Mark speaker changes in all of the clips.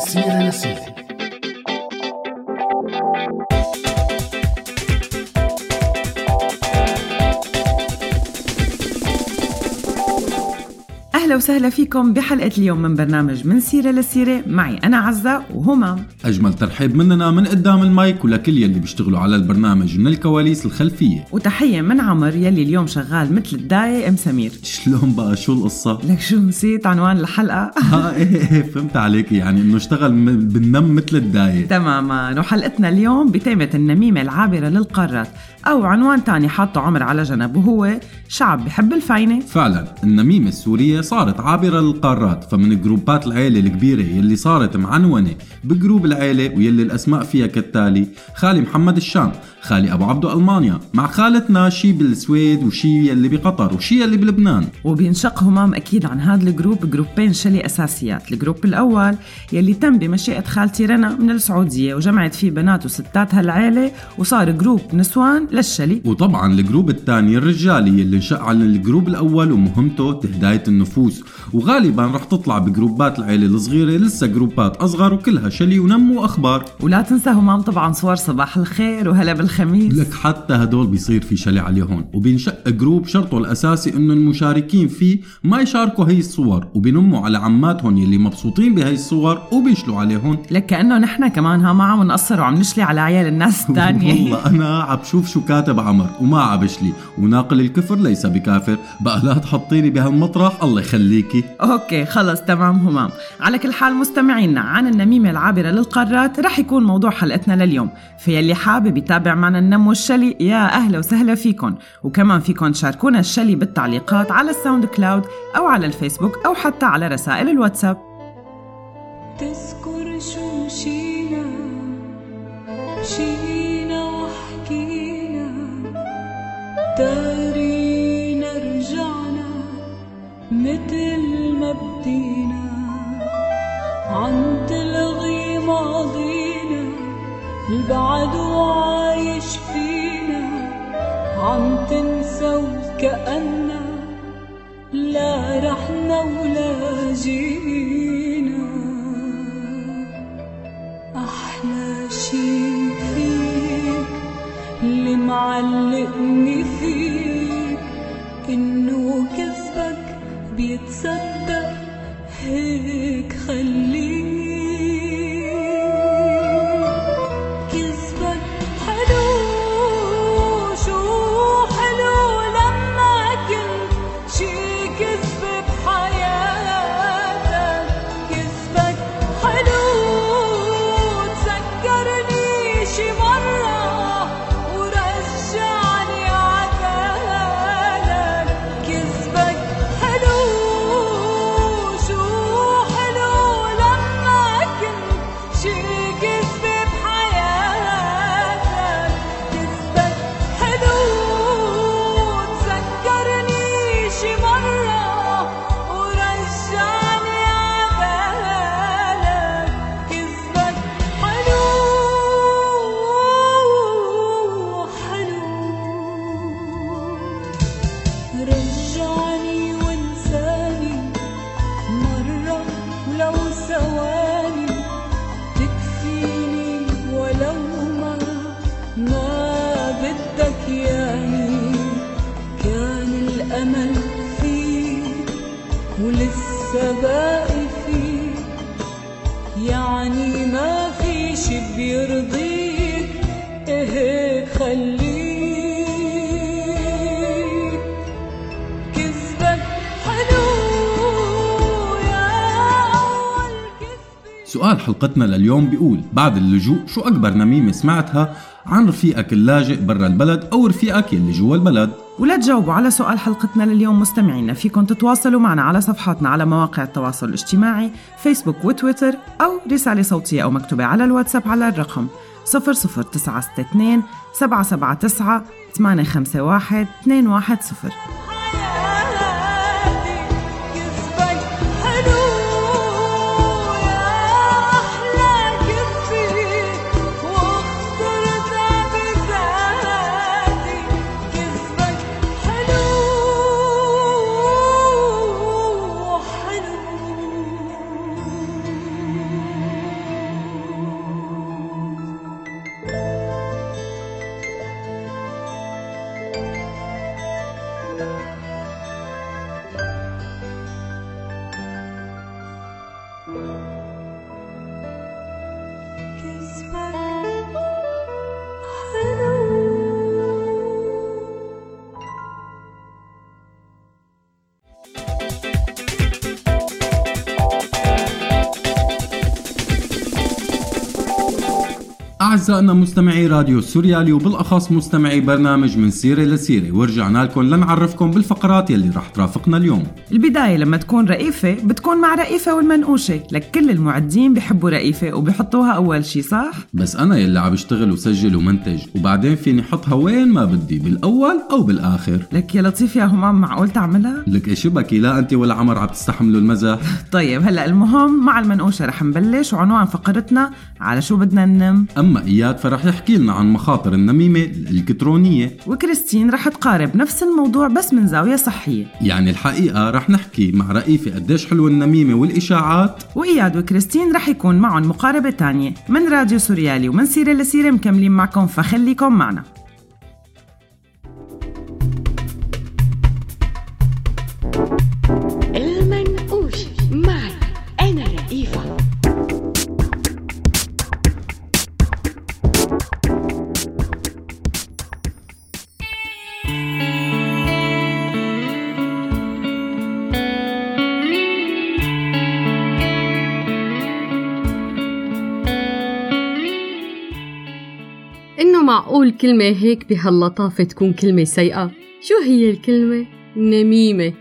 Speaker 1: سيرة لسيرة
Speaker 2: أهلا وسهلا فيكم بحلقة اليوم من برنامج من سيرة لسيرة. معي أنا عزة وهمام
Speaker 3: أجمل ترحيب مننا من قدام المايك ولكل يلي بيشتغلوا على البرنامج من الكواليس الخلفية.
Speaker 2: وتحية من عمر يلي اليوم شغال مثل الداية أم سمير.
Speaker 3: شلون بقى؟ شو القصة؟
Speaker 2: لك شو نسيت عنوان الحلقة؟
Speaker 3: ها إيه إيه فهمت عليك. يعني إنه اشتغل بالنم مثل الداية.
Speaker 2: تماما. وحلقتنا اليوم بتيمة النميمة العابرة للقارات. أو عنوان تاني حاطه عمر على جنب وهو شعب بحب الفاينة.
Speaker 3: فعلا النميمة السورية صارت عابرة للقارات فمن جروبات العيلة الكبيرة يلي صارت معنونة بجروب العيلة ويلي الأسماء فيها كالتالي خالي محمد الشام خالي أبو عبدو ألمانيا مع خالتنا شي بالسويد وشي يلي بقطر وشي يلي بلبنان.
Speaker 2: وبينشق همام أكيد عن هذا الجروب جروبين شلي أساسيات. الجروب الأول يلي تم بمشيئة خالتي رنا من السعودية وجمعت فيه بنات وستات هالعيلة وصار جروب نسوان للشلي.
Speaker 3: وطبعا الجروب الثاني الرجالي اللي انشأ عن الجروب الأول ومهمته تهداية النفوس وغالبا رح تطلع بجروبات العيلة الصغيرة لسه جروبات أصغر وكلها شلي ونم وأخبار.
Speaker 2: ولا تنسى كمان طبعا صور صباح الخير وهلا بالخميس.
Speaker 3: لك حتى هدول بيصير في شلي عليهم. وبينشأ جروب شرطه الأساسي إنه المشاركين فيه ما يشاركوا هي الصور وبينموا على عماتهم يلي مبسوطين بهي الصور وبيشلوا عليهم.
Speaker 2: لك كأنه نحن كمان ها ما عم نقصر وعم نشلي على عيال الناس الثانية
Speaker 3: والله أنا عم بشوف شو كاتب عمر وما عم بشلي. وناقل الكفر ليس بكافر. بقى لا تحطيني بهالمطرح الله يخليكي
Speaker 2: okay خلص تمام همام. على كل حال مستمعينا عن النميمة العابرة للقارات رح يكون موضوع حلقتنا لليوم. فيلي حابب يتابع معنا النم والشلي يا أهلا وسهلا فيكم وكمان فيكم تشاركونا الشلي بالتعليقات على ال SoundCloud أو على الفيسبوك أو حتى على رسائل الواتساب.
Speaker 4: تذكر شو مشينا مشينا وحكينا. دارينا ما بدينا عم تلغي ماضينا البعد وعايش فينا. عم تنسى وكأننا لا رحنا ولا جينا. أحلى شي فيك اللي معلقني بيتصدق هيك خليك
Speaker 3: حلقتنا لليوم بيقول بعد اللجوء شو أكبر نميمة سمعتها عن رفيقك اللاجئ برا البلد أو رفيقك يلي جوا البلد؟
Speaker 2: ولا تجاوبوا على سؤال حلقتنا لليوم مستمعينا فيكم تتواصلوا معنا على صفحاتنا على مواقع التواصل الاجتماعي فيسبوك وتويتر أو رسالة صوتية أو مكتوبة على الواتساب على الرقم 00962 779 851 210
Speaker 3: أعزائنا مستمعي راديو سوريالي وبالأخص مستمعي برنامج من سيرة لسيرة. ورجعنا لكم لنعرفكم بالفقرات يلي رح ترافقنا اليوم.
Speaker 2: البداية لما تكون رئيفة بتكون مع رئيفة والمنقوشة. لك كل المعدين بحبوا رئيفة وبحطوها أول شي صح؟
Speaker 3: بس أنا يلي عم بشتغل وسجل ومنتج وبعدين فيني حطها وين ما بدي بالأول أو بالآخر.
Speaker 2: لك يا لطيف يا همام معقول تعملها؟
Speaker 3: لك إيش بكي؟ لا أنت ولا عمر عم تستحملوا المزح.
Speaker 2: طيب هلأ المهم مع المنقوشة رح نبلش وعنوان فقرتنا على شو بدنا ننم.
Speaker 3: أما إياد فرح يحكي لنا عن مخاطر النميمة الإلكترونية.
Speaker 2: وكريستين رح تقارب نفس الموضوع بس من زاوية صحية.
Speaker 3: يعني الحقيقة رح نحكي مع رئيفة قديش حلوة النميمة والإشاعات.
Speaker 2: وإياد وكريستين رح يكون معهم مقاربة تانية من راديو سوريالي ومن سيرة لسيرة مكملين معكم فخليكم معنا.
Speaker 1: معقول كلمة هيك بهاللطافة تكون كلمة سيئة؟ شو هي الكلمة؟ نميمة.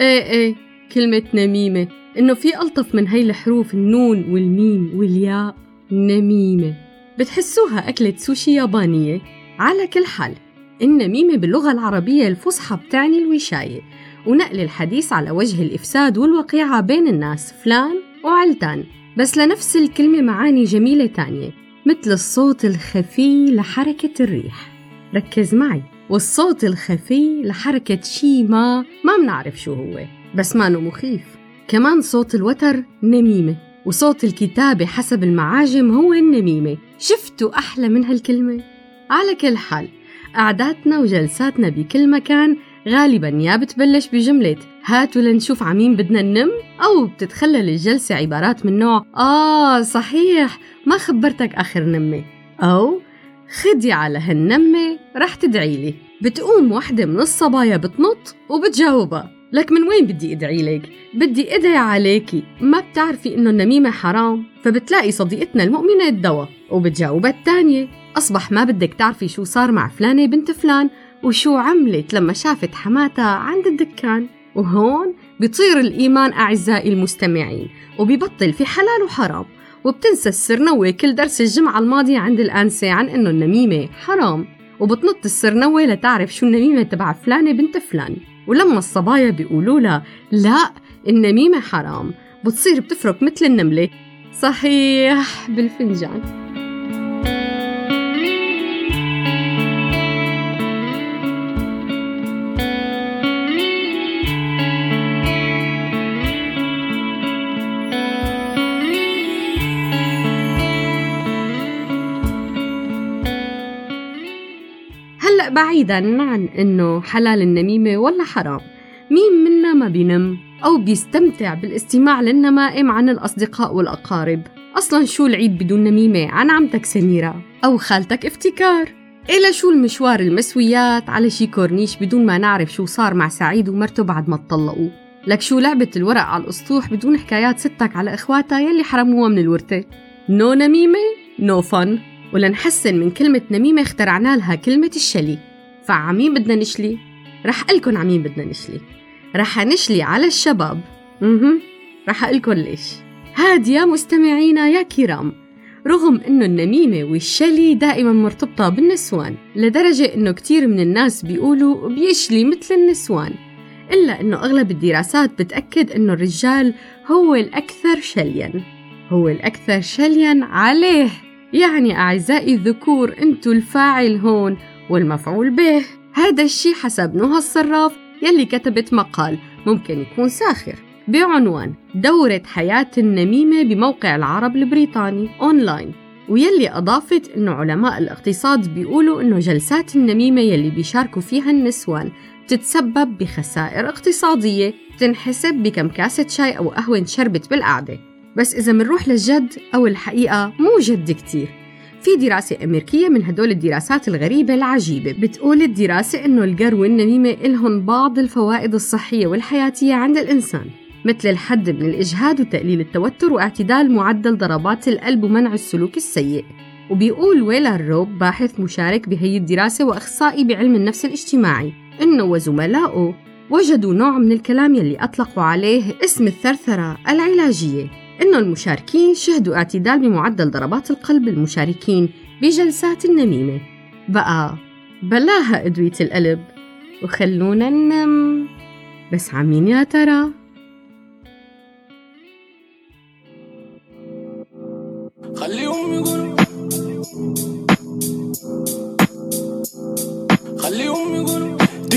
Speaker 1: إيه إيه كلمة نميمة. إنه في ألطف من هاي الحروف النون والميم والياء. نميمة. بتحسوها أكلة سوشي يابانية؟ على كل حال النميمة باللغة العربية الفصحى بتعني الوشاية. ونقل الحديث على وجه الإفساد والوقيعة بين الناس فلان وعلتان. بس لنفس الكلمة معاني جميلة تانية. مثل الصوت الخفي لحركة الريح. ركز معي. والصوت الخفي لحركة شي ما ما منعرف شو هو بس مانو مخيف. كمان صوت الوتر نميمة وصوت الكتابة حسب المعاجم هو النميمة. شفتوا أحلى من هالكلمة؟ على كل حال قعداتنا وجلساتنا بكل مكان غالبا يا بتبلش بجملة هاتوا لنشوف عمين بدنا ننم أو بتتخلل الجلسة عبارات من نوع آه صحيح ما خبرتك آخر نمة. أو خدي على هالنمة رح تدعيلي بتقوم وحدة من الصبايا بتنط وبتجاوبها. لك من وين بدي أدعي لك؟ بدي أدعي عليكي، ما بتعرفي إنه النميمة حرام، فبتلاقي صديقتنا المؤمنة الدواء، وبتجاوبها التانية، أصبح ما بدك تعرفي شو صار مع فلانة بنت فلان، وشو عملت لما شافت حماتها عند الدكان، وهون بيطير الإيمان أعزائي المستمعين، وبيبطل في حلال وحرام، وبتنسى السرنوة كل درس الجمعة الماضية عند الآنسة عن إنه النميمة حرام وبتنط السرنوة لتعرف شو النميمة تبع فلانة بنت فلان. ولما الصبايا بيقولوا لها لا النميمة حرام بتصير بتفرك مثل النملة. صحيح بالفنجان. بعيدا عن إنه حلال النميمة ولا حرام. مين منا ما بينم أو بيستمتع بالاستماع للنمائم عن الأصدقاء والأقارب؟ أصلا شو العيد بدون نميمة؟ عن عمتك سميرة أو خالتك افتكار. إلى شو المشوار المسويات؟ على شي كورنيش بدون ما نعرف شو صار مع سعيد ومرته بعد ما اتطلقوا. لك شو لعبة الورق على الأسطوح بدون حكايات ستك على إخواتها يلي حرموها من الورثة؟ no نميمة نو فن. ولنحسن من كلمة نميمة اخترعنا لها كلمة الشلي. فعمين بدنا نشلي. رح أقلكن عمين بدنا نشلي. رح نشلي على الشباب. أها رح أقلكن ليش؟ هادية مستمعينا يا كرام رغم إنه النميمة والشلي دائما مرتبطة بالنسوان لدرجة إنه كتير من الناس بيقولوا بيشلي مثل النسوان. إلا إنه أغلب الدراسات بتأكد إنه الرجال هو الأكثر شليا. هو الأكثر شليا عليه. يعني أعزائي الذكور أنتوا الفاعل هون والمفعول به. هذا الشي حسب نهى الصراف يلي كتبت مقال ممكن يكون ساخر. بعنوان دورة حياة النميمة بموقع العرب البريطاني أونلاين. ويلي أضافت إنه علماء الاقتصاد بيقولوا إنه جلسات النميمة يلي بيشاركوا فيها النسوان تتسبب بخسائر اقتصادية تنحسب بكم كاسة شاي أو قهوة انشربت بالقعدة. بس إذا منروح للجد أو الحقيقة مو جد كتير. في دراسة أمريكية من هدول الدراسات الغريبة العجيبة بتقول الدراسة إنه الجر والنميمة إلهم بعض الفوائد الصحية والحياتية عند الإنسان مثل الحد من الإجهاد وتقليل التوتر واعتدال معدل ضربات القلب ومنع السلوك السيء. وبيقول ويلا الروب باحث مشارك بهي الدراسة وأخصائي بعلم النفس الاجتماعي إنه وزملائه وجدوا نوع من الكلام يلي أطلقوا عليه اسم الثرثرة العلاجية. إنه المشاركين شهدوا اعتدال بمعدل ضربات القلب المشاركين بجلسات النميمة بقى بلاها أدوية القلب. وخلونا ننم بس عمين يا ترى؟
Speaker 5: خليهم يقولوا. خليهم يقولوا.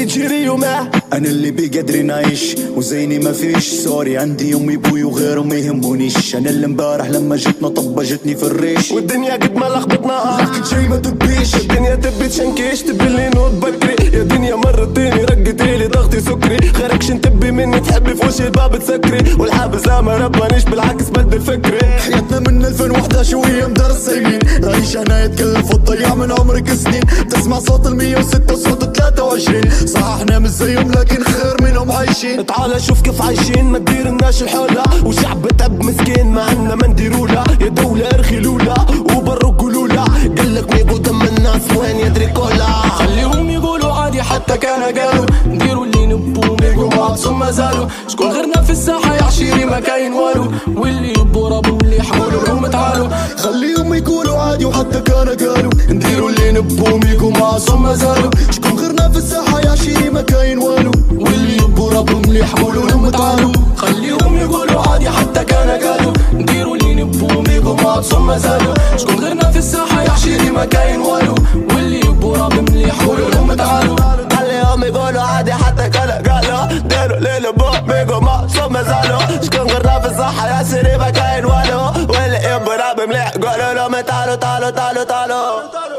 Speaker 6: تجري وما أنا اللي بقدري نعيش وزيني ما فيش. سوري عندي أمي أبوي وغيرهم ما يهمونيش. أنا اللي امبارح لما جتنا طبجتني في الريش.
Speaker 5: والدنيا قد ما لخبطناها
Speaker 6: لكن شي ما تبيش.
Speaker 5: الدنيا تبي تشنكيش تبي اللي نوض بكري. يا دنيا مرتيني رقتي لي ضغطي سكري. خيرك شن تبي مني؟ تحبي في وش الباب تسكري. والحابس لا ما ربانيش بالعكس بدل فكري
Speaker 6: حياتنا من 2011 وهي مدرسة يمين رئيش أنا يتكلف وتضيع من عمرك سنين. تسمع صوت ال 106 وصوت ال 23 صح إحنا مش زيهم لكن خير منهم عايشين.
Speaker 5: تعال شوف كيف عايشين ما تدير الناس الحولة. وشعب تب مسكين ما عنا ما نديرولا يا دولة ارخي لولا وبرو قولولا قالك ميقو دم الناس وين يدري كولا. خليهم يقولوا عادي حتى كان قالوا. نديروا اللي نبو ميقو معصوم ما زالوا. شكون غيرنا في الساحة يا عشيري ما كاين والو. واللي يبو ربو اللي يحولوا لهم تعالوا.
Speaker 6: خليهم يقولوا عادي وحتى كان قالوا. نديروا اللي نبو ميكو معصوم ما زالوا. شكون غيرنا في الساحة شيري ما كاين والو.
Speaker 5: واللي يبو ربهم اللي يحولوا لهم تعالوا خليهم يقولوا عادي حتى كان قالوا. نديروا اللي نبو ميقو معصوم ما زالوا شكون غيرنا في الساحة يا عشيري ما كاين والو. واللي يبو ربهم اللي يحولوا لهم تعالوا خليهم يقولوا عادي حتى كان قالوا. ديروا اللي نبو ميقو معصوم ما زالوا شكون غيرنا في الساحة يا عشيري ما كاين والو. واللي يبو ربهم اللي يحولوا لهم تعالوا تعالوا تعالوا تعالوا.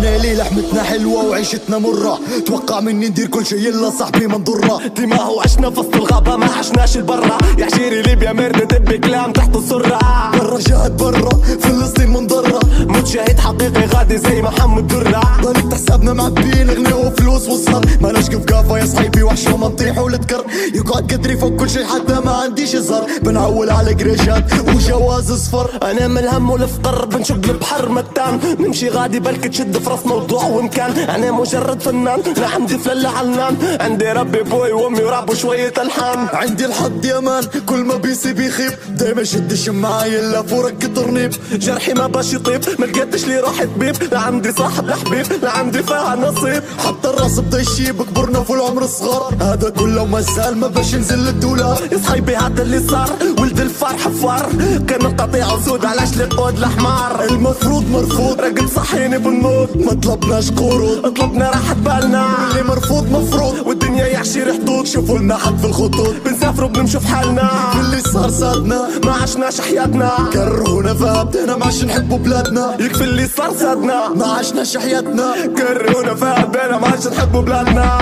Speaker 6: إحنا ليه لحمتنا حلوة وعيشتنا مرة. توقع مني ندير كل شي إلا صاحبي ما نضره
Speaker 5: دماغ وعشنا في وسط الغابة ما عشناش البرا يا عشيري ليبيا مرد دب كلام تحت السرة.
Speaker 6: برا جهد برا فلسطين منضرة.
Speaker 5: متشاهد حقيقي غادي زي محمد درة.
Speaker 6: ضلت حسابنا معبين غنى وفلوس وصهر مالناش كيف كافة يا صحيبي وحشة وما نطيح ولتكر يقعد قدري فوق كل شي حتى ما عنديش زهر بنعول على قريشات وجواز صفر
Speaker 5: أنا من الهم والفقر بنشق البحر متان. نمشي غادي بلكي تشد في موضوع ومكان أنا مجرد فنان لا عندي فلة علان عندي ربي بوي وأمي وراب وشوية ألحان.
Speaker 6: عندي الحظ يا مان كل ما بيسي بيخيب. دايما شد الشماعة الا فورك ترنيب.
Speaker 5: جرحي ما باش يطيب ما لقيتش لي روح طبيب لا عندي صاحب لا حبيب لا عندي فيها نصيب.
Speaker 6: حتى الراس بدا يشيب كبرنا في العمر الصغار. هذا كله ما سهل ما باش ننزل للدولار
Speaker 5: يا صاحبي هذا اللي صار ولد الفرح فار كان القطيع وسود علاش لي الحمار
Speaker 6: المفروض مرفوض
Speaker 5: راقد صحيني بالنور
Speaker 6: ما طلبناش قروض
Speaker 5: طلبنا راحة بالنا.
Speaker 6: اللي مرفوض مفروض.
Speaker 5: والدنيا يعشير حدود
Speaker 6: شوفوا لنا حد في الخطوط.
Speaker 5: بنسافروا بنمشوا في حالنا.
Speaker 6: اللي صار صادنا.
Speaker 5: ما عشناش حياتنا.
Speaker 6: كرهونا فابدينا ما عادش نحبوا بلادنا.
Speaker 5: يكفي اللي صار صادنا.
Speaker 6: ما عشناش حياتنا.
Speaker 5: كرهونا فابدينا ما عادش نحبوا بلادنا.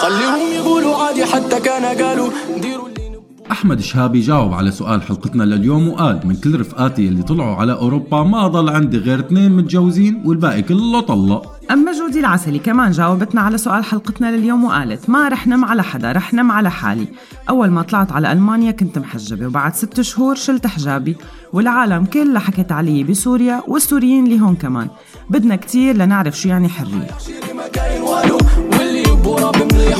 Speaker 5: خليهم يقولوا عادي حتى كان قالوا ديروا
Speaker 3: أحمد شهابي جاوب على سؤال حلقتنا لليوم وقال من كل رفقاتي اللي طلعوا على أوروبا ما ضل عندي غير اثنين متجوزين والباقي كله طلق
Speaker 2: أما جودي العسلي كمان جاوبتنا على سؤال حلقتنا لليوم وقالت ما رح نم على حدا رح نم على حالي. أول ما طلعت على ألمانيا كنت محجبة وبعد ست شهور شلت حجابي. والعالم كلها حكت علي بسوريا والسوريين اللي هون كمان. بدنا كتير لنعرف شو يعني حرية.
Speaker 5: واللي يبوا مليح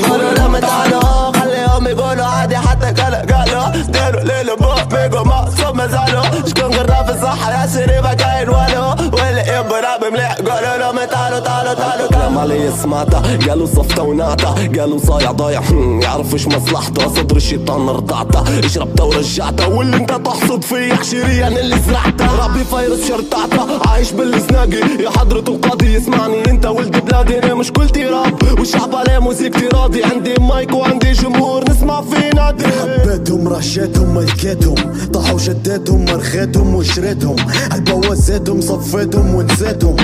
Speaker 5: خليهم يقولوا عادي حتى قالوا قالوا ديروا ليلو بو ميقو ما صوب ما زالوا شكون غيرنا في الصحة يا سيري كاين والو واللي يبوا ربي مليح قالوا لهم تعالوا تعالوا تعالوا كلام علي سمعته قالوا صفته ونعته قالوا صايع ضايع هم، يعرف إيش مصلحته صدر الشيطان رضعته اشربته ورجعته واللي انت تحصد فيه حشيري أنا اللي زرعته ربي فيروس شرطعته عايش بالزناقي يا حضرة القاضي يسمعني انت ولد بلادي أنا مشكلتي راب والشعب عليه موسيقتي راضي عندي مايك وعندي جمهور نسمع في نادي.
Speaker 6: حبيتهم رشيتهم ملكيتهم طاحوا شديتهم مرخيتهم وشريتهم هالبوزيتهم صفيتهم ونسيتهم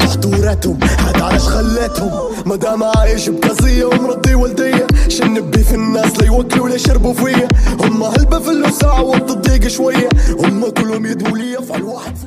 Speaker 6: طحت وريتهم هاد علاش خليتهم مادام عايش بقصية ومرضي والدية. شنب بي في الناس ليوكلوا ليشربوا فيا. هم هلبة في اللساعة وقت الضيق شوية. هم كلهم يدوا لي افعل واحد في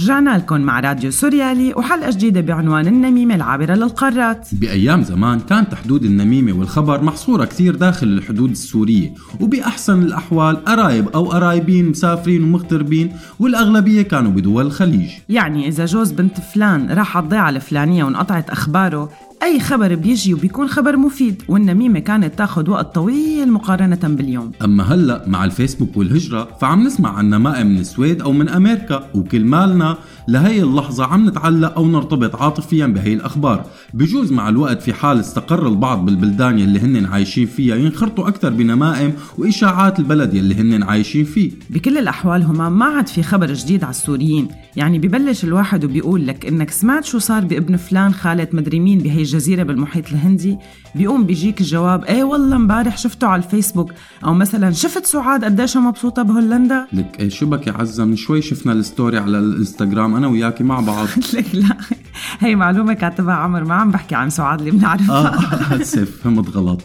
Speaker 2: رجعنا لكم مع راديو سوريالي وحلقة جديدة بعنوان النميمة العابرة للقارات.
Speaker 3: بأيام زمان كانت حدود النميمة والخبر محصورة كثير داخل الحدود السورية وبأحسن الأحوال قرايب أو قرايبين مسافرين ومغتربين والأغلبية كانوا بدول الخليج.
Speaker 2: يعني إذا جوز بنت فلان راح على الضيعة الفلانية وانقطعت أخباره أي خبر بيجي وبيكون خبر مفيد والنميمة كانت تاخد وقت طويل مقارنة باليوم.
Speaker 3: أما هلأ مع الفيسبوك والهجرة فعم نسمع عن نمائم من السويد أو من أمريكا وكل مالنا لهي اللحظة عم نتعلق أو نرتبط عاطفيا بهي الأخبار. بجوز مع الوقت في حال استقر البعض بالبلدان يلي هن عايشين فيها ينخرطوا أكثر بنمائم وإشاعات البلد يلي هن عايشين فيه.
Speaker 2: بكل الأحوال همام ما عاد في خبر جديد على السوريين. يعني ببلش الواحد وبيقول لك إنك سمعت شو صار بابن فلان خالة مدري مين بهي الجزيرة بالمحيط الهندي. بيقوم بيجيك الجواب إيه والله امبارح شفته على الفيسبوك. أو مثلا شفت سعاد قديش مبسوطة بهولندا؟
Speaker 3: لك إيه شو بك يا عزة؟ من شوي شفنا الستوري على الإنستغرام. أنا وياكي مع بعض.
Speaker 2: لك لا. هي معلومة كاتبها عمر ما عم بحكي عن سعاد اللي بنعرفها.
Speaker 3: آه سيف فهمت غلط.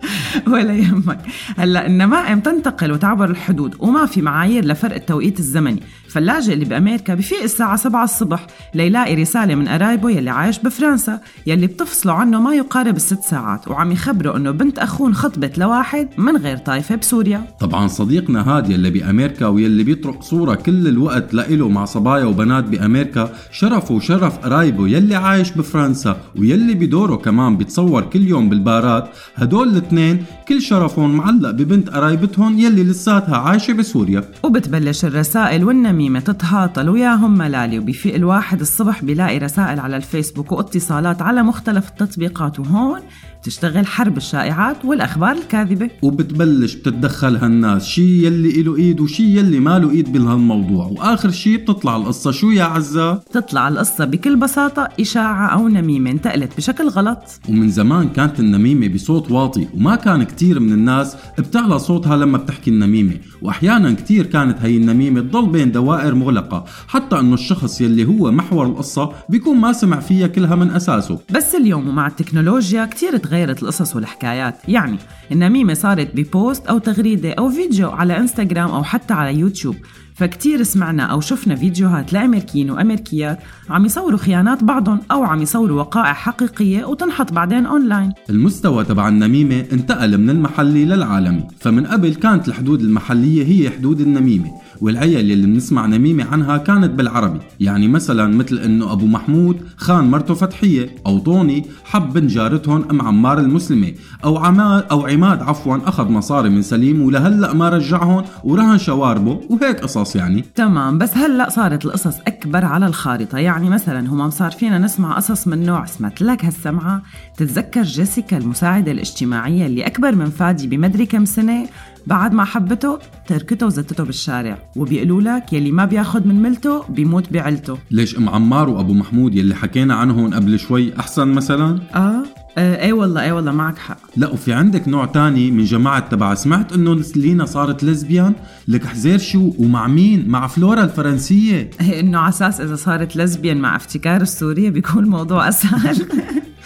Speaker 2: ولا يهمك. هلأ النمائم تنتقل وتعبر الحدود وما في معايير لفرق التوقيت الزمني؟ فاللاجئ اللي بأمريكا بفيق الساعة 7 الصبح ليلاقي رسالة من قرايبه يلي عايش بفرنسا يلي بتفصلوا عنه ما يقارب الست ساعات وعم يخبروا إنه بنت اخوه انخطبت لواحد من غير طايفه بسوريا.
Speaker 3: طبعا صديقنا هاد يلي بأمريكا ويلي بيطرق صورة كل الوقت لإله مع صبايا وبنات بأمريكا شرفه وشرف قرايبه يلي عايش بفرنسا ويلي بدوره كمان بيتصور كل يوم بالبارات. هدول الاثنين كل شرفهم معلق ببنت قرايبتهم يلي لساتها عايشة بسوريا.
Speaker 2: وبتبلش الرسائل والنميمة تتهاطل وياهم ملالي وبيفيق الواحد الصبح بيلاقي رسائل على الفيسبوك واتصالات على مختلف التطبيقات وهون تشتغل حرب الشائعات والأخبار الكاذبة.
Speaker 3: وبتبلش بتتدخل هالناس شي يلي إله إيد وشي يلي ما له إيد بهالموضوع. وآخر شي بتطلع القصة شو يا عزة؟
Speaker 2: تطلع القصة بكل بساطة إشاعة أو نميمة انتقلت بشكل غلط.
Speaker 3: ومن زمان كانت النميمة بصوت واطي وما كان كتير من الناس بتعلى صوتها لما بتحكي النميمة. وأحيانا كتير كانت هي النميمة تضل بين دوائر مغلقة حتى أنه الشخص يلي هو محور القصة بيكون ما سمع فيها كلها من أساسه.
Speaker 2: بس اليوم ومع التكنولوجيا كتير تغيرت القصص والحكايات. يعني النميمة صارت ب post أو تغريدة أو فيديو على إنستغرام أو حتى على يوتيوب. فكتير سمعنا أو شفنا فيديوهات لأمريكيين وأمريكيات عم يصوروا خيانات بعضهم أو عم يصوروا وقائع حقيقية وتنحط بعدين أونلاين.
Speaker 3: المستوى تبع النميمة انتقل من المحلي للعالمي فمن قبل كانت الحدود المحلية هي حدود النميمة والعيال اللي بنسمع نميمة عنها كانت بالعربي. يعني مثلا مثل إنه أبو محمود خان مرته فتحية أو طوني حب بنت جارتهم أم عمار المسلمة أو عماد أو عماد عفوا أخذ مصاري من سليم ولهلأ ما رجعهم ورهن شواربه وهيك قصص يعني.
Speaker 2: تمام بس هلأ صارت القصص أكبر على الخارطة. يعني مثلا هم صار فينا نسمع قصص من نوع سمعت لك هالسمعة. تتذكر جيسيكا المساعدة الاجتماعية اللي أكبر من فادي بمدري كم سنة؟ بعد ما حبته تركته وزتته بالشارع وبيقولوا لك يلي ما بياخد من ملته بيموت بعيلته.
Speaker 3: ليش أم عمار وأبو محمود يلي حكينا عنهم قبل شوي أحسن مثلا؟
Speaker 2: آه آه، إيه والله إيه والله معك حق.
Speaker 3: لا وفي عندك نوع تاني من جماعة تبع سمعت إنه لينا صارت لزبيان لك حزير شو؟ ومع مين؟ مع فلورا الفرنسية.
Speaker 2: هي إنه على أساس إذا صارت لزبيان مع افتكار السورية بيكون الموضوع أسهل.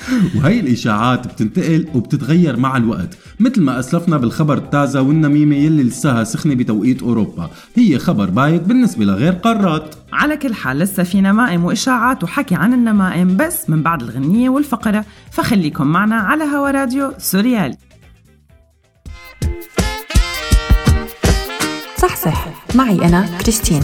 Speaker 3: وهي الإشاعات بتنتقل وبتتغير مع الوقت. مثل ما أسلفنا بالخبر التازة والنميمة يلي لساها سخنة بتوقيت أوروبا. هي خبر بايت بالنسبة لغير قارات.
Speaker 2: على كل حال لسه في نمائم وإشاعات وحكي عن النمائم بس من بعد الغنية والفقرة. فخليكم معنا على هوا راديو سوريالي.
Speaker 7: صح صح معي أنا كريستين.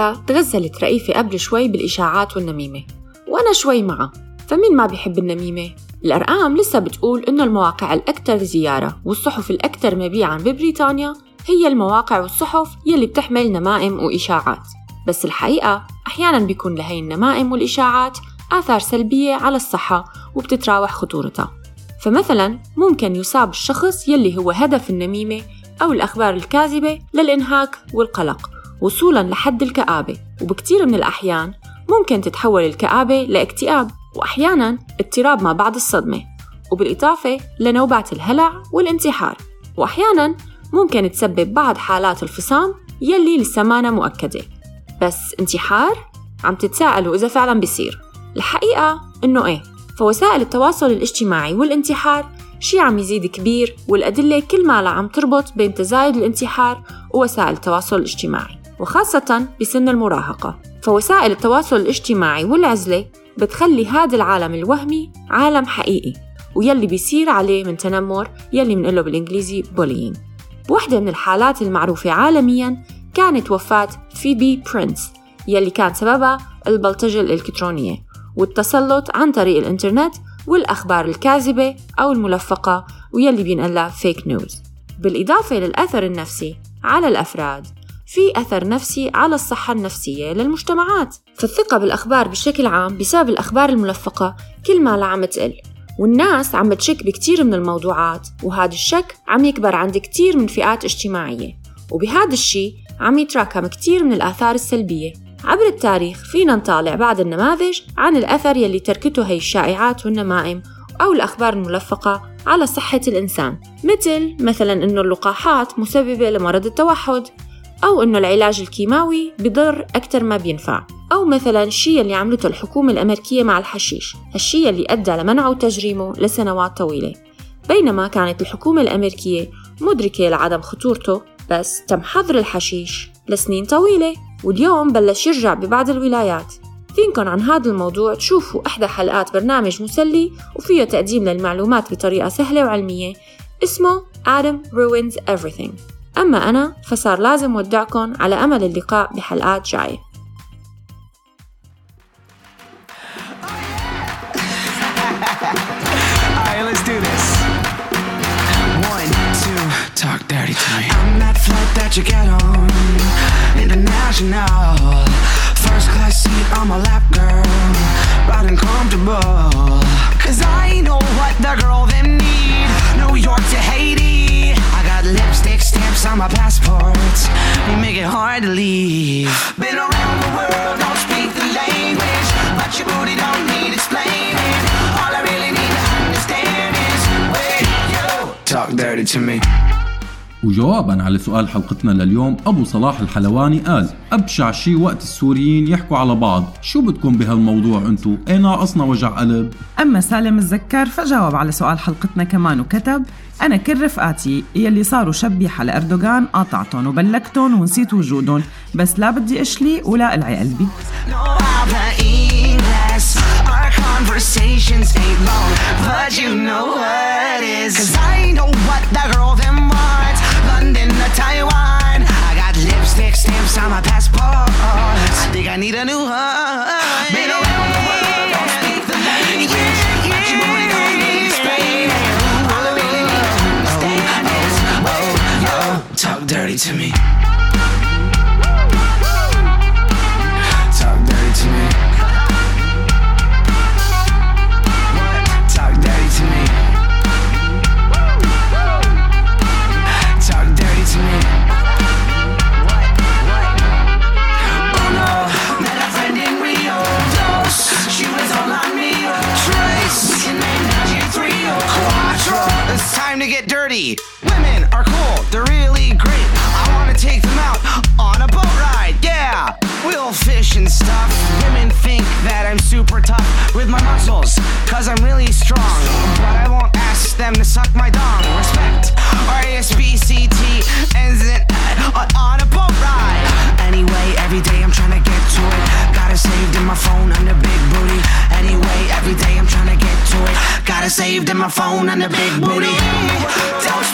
Speaker 8: الحقيقة تغزلت رئيفة قبل شوي بالإشاعات والنميمة. وأنا شوي معها فمين ما بيحب النميمة؟ الأرقام لسه بتقول إنه المواقع الأكثر زيارة والصحف الأكثر مبيعاً ببريطانيا هي المواقع والصحف يلي بتحمل نمائم وإشاعات. بس الحقيقة أحياناً بيكون لهي النمائم والإشاعات آثار سلبية على الصحة وبتتراوح خطورتها. فمثلاً ممكن يصاب الشخص يلي هو هدف النميمة أو الأخبار الكاذبة للإنهاك والقلق. وصولاً لحد الكآبة. وبكتير من الأحيان ممكن تتحول الكآبة لاكتئاب وأحياناً اضطراب ما بعد الصدمة. وبالإضافة لنوبات الهلع والانتحار. وأحياناً ممكن تسبب بعض حالات الفصام يلي لسه مانا مؤكدة. بس انتحار؟ عم تتساءلوا إذا فعلا بيصير. الحقيقة إنه إيه؟ فوسائل التواصل الاجتماعي والانتحار شي عم يزيد كبير والأدلة كل ما عم تربط بين تزايد الانتحار ووسائل التواصل الاجتماعي. وخاصة بسن المراهقة. فوسائل التواصل الاجتماعي والعزلة بتخلي هذا العالم الوهمي عالم حقيقي ويلي بيصير عليه من تنمر يلي منقله بالإنجليزي bullying واحدة من الحالات المعروفة عالمياً كانت وفاة فيبي برينس يلي كان سببها البلطجة الإلكترونية والتسلط عن طريق الإنترنت والأخبار الكاذبة أو الملفقة ويلي بينقلها فيك نيوز بالإضافة للأثر النفسي على الأفراد. في أثر نفسي على الصحة النفسية للمجتمعات. فالثقة بالأخبار بشكل عام بسبب الأخبار الملفقة كل ما لا عم تقل. والناس عم تشك بكتير من الموضوعات وهذا الشك عم يكبر عند كتير من فئات اجتماعية. وبهذا الشي عم يتراكم كتير من الآثار السلبية. عبر التاريخ فينا نطالع بعض النماذج عن الأثر يلي تركته هي الشائعات والنمائم أو الأخبار الملفقة على صحة الإنسان. مثل مثلا إنه اللقاحات مسببة لمرض التوحد. أو إنه العلاج الكيماوي بضر أكثر ما بينفع. أو مثلا الشيء اللي عملته الحكومة الأمريكية مع الحشيش الشيء اللي أدى لمنعه وتجريمه لسنوات طويلة. بينما كانت الحكومة الأمريكية مدركة لعدم خطورته بس تم حظر الحشيش لسنين طويلة واليوم بلش يرجع ببعض الولايات. فينكن عن هذا الموضوع تشوفوا إحدى حلقات برنامج مسلي وفيه تقديم للمعلومات بطريقة سهلة وعلمية اسمه Adam Ruins Everything. أما أنا فصار لازم ودعكم على أمل اللقاء بحلقات.
Speaker 9: I'm that flight that you get on. International. First class seat on my lap, girl. Riding comfortable. Cause I know what the girl them need. New York to Haiti. Got lipstick stamps on my make it hard to leave. Been around the world, don't speak the language. But your booty don't need explaining. All I really need to understand is where you talk dirty to me.
Speaker 3: وجوابا على سؤال حلقتنا لليوم أبو صلاح الحلواني قال أبشع شي وقت السوريين يحكوا على بعض شو بدكم بهالموضوع أنتو؟ إيه ناقصنا وجع قلب؟
Speaker 2: أما سالم الزكار فجاوب على سؤال حلقتنا كمان وكتب أنا كل رفقاتي يلي صاروا شبيحة لأردوغان قاطعتهم وبلكتهم ونسيت وجودهم بس لا بدي أشلي ولا ألعي قلبي
Speaker 9: No habla inglés. Our conversations ain't long, but you know what is. Cause I know what the girl them wants. in Taiwan. I got lipstick stamps on my passport. I think I need a new one. The don't the Talk dirty to me. Cause I'm really strong. But I won't ask them to suck my dong. Respect. R-A-S-B-C-T ends in on a boat ride. Anyway, every day I'm trying to get to it. Got it saved in my phone under big booty. Anyway, every day I'm trying to get to it. Got it saved in my phone under big booty. Don't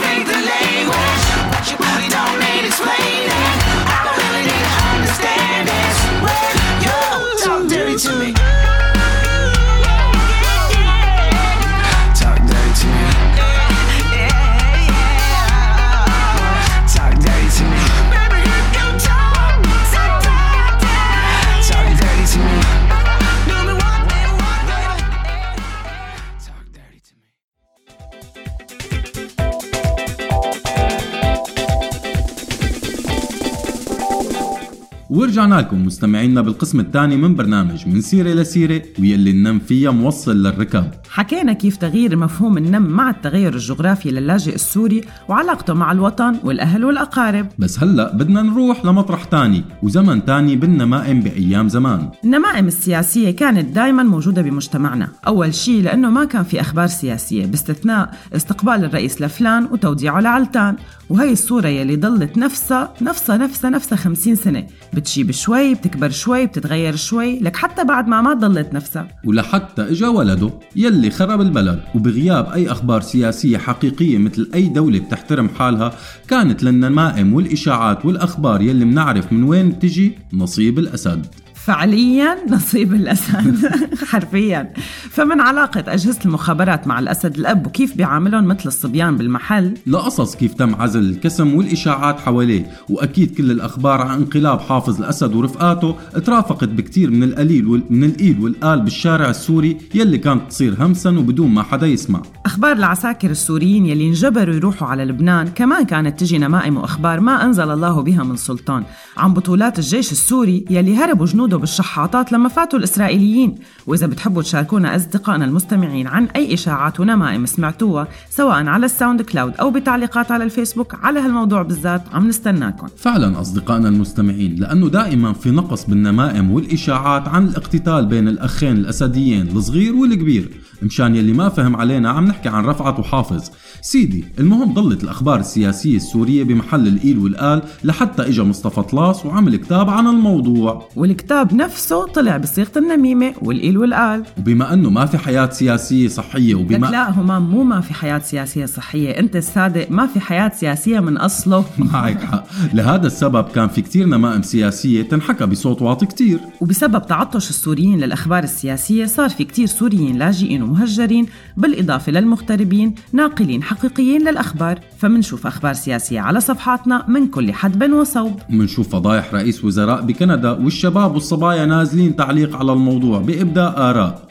Speaker 3: ورجعنا لكم مستمعينا بالقسم الثاني من برنامج من سيرة لسيرة ويلي النم فيها موصل للركب
Speaker 2: حكينا كيف تغيير مفهوم النم مع التغير الجغرافي للاجئ السوري وعلاقته مع الوطن والأهل والأقارب.
Speaker 3: بس هلأ بدنا نروح لمطرح تاني وزمن تاني بالنمائم بأيام زمان.
Speaker 2: النمائم السياسية كانت دائما موجودة بمجتمعنا. أول شيء لأنه ما كان في أخبار سياسية باستثناء استقبال الرئيس لفلان وتوديعه لعلتان. وهي الصورة يلي ضلت نفسها نفسها نفسها نفسها خمسين سنة. بتشيب شوي بتكبر شوي بتتغير شوي لك حتى بعد ما ما ضلت نفسها.
Speaker 3: ولحتى إجا ولده يلي خرب البلد. وبغياب أي أخبار سياسية حقيقية مثل أي دولة بتحترم حالها كانت للنمائم والإشاعات والأخبار يلي منعرف من وين بتجي نصيب الأسد.
Speaker 2: فعليا نصيب الأسد. حرفيا. فمن علاقة أجهزة المخابرات مع الأسد الأب وكيف بيعاملهم مثل الصبيان بالمحل؟
Speaker 3: لقصص كيف تم عزل الكسم والإشاعات حواليه وأكيد كل الأخبار عن انقلاب حافظ الأسد ورفقاته ترافقت بكتير من القليل وال... من الإيل والقال بالشارع السوري يلي كانت تصير همسا وبدون ما حدا يسمع.
Speaker 2: أخبار العساكر السوريين يلي انجبروا يروحوا على لبنان كمان كانت تجي نمائم وأخبار ما أنزل الله بها من سلطان عن بطولات الجيش السوري يلي هربوا جنوده بالشحاطات لما فاتوا الإسرائيليين. وإذا بتحبوا تشاركونا أصدقائنا المستمعين عن أي إشاعات ونمائم سمعتوها سواء على ال SoundCloud أو بتعليقات على الفيسبوك على هالموضوع بالذات عم نستناكم.
Speaker 3: فعلا أصدقائنا المستمعين لأنه دائما في نقص بالنمائم والإشاعات عن الاقتتال بين الأخين الأسديين الصغير والكبير. مشان يلي ما فهم علينا عم نحكي عن رفعت وحافظ. سيدي المهم ضلت الأخبار السياسية السورية بمحل الإيل والآل لحتى إجا مصطفى طلاس وعمل كتاب عن الموضوع.
Speaker 2: والكتاب نفسه طلع بصيغة النميمة والإيل والآل.
Speaker 3: وبما أنه ما في حياة سياسية صحية
Speaker 2: لك
Speaker 3: وبما
Speaker 2: لا همام مو ما في حياة سياسية صحية. أنت الصادق ما في حياة سياسية من أصله.
Speaker 3: معك حق. لهذا السبب كان في كتير نمائم سياسية تنحكى بصوت واطي كتير.
Speaker 2: وبسبب تعطش السوريين للأخبار السياسية صار في كتير سوريين لاجئين ومهجرين بالإضافة للمغتربين ناقلين حقيقيين للأخبار. فمنشوف أخبار سياسية على صفحاتنا من كل حدب وصوب.
Speaker 3: منشوف فضايح رئيس وزراء بكندا والشباب والصبايا نازلين تعليق على الموضوع بإبداء ara.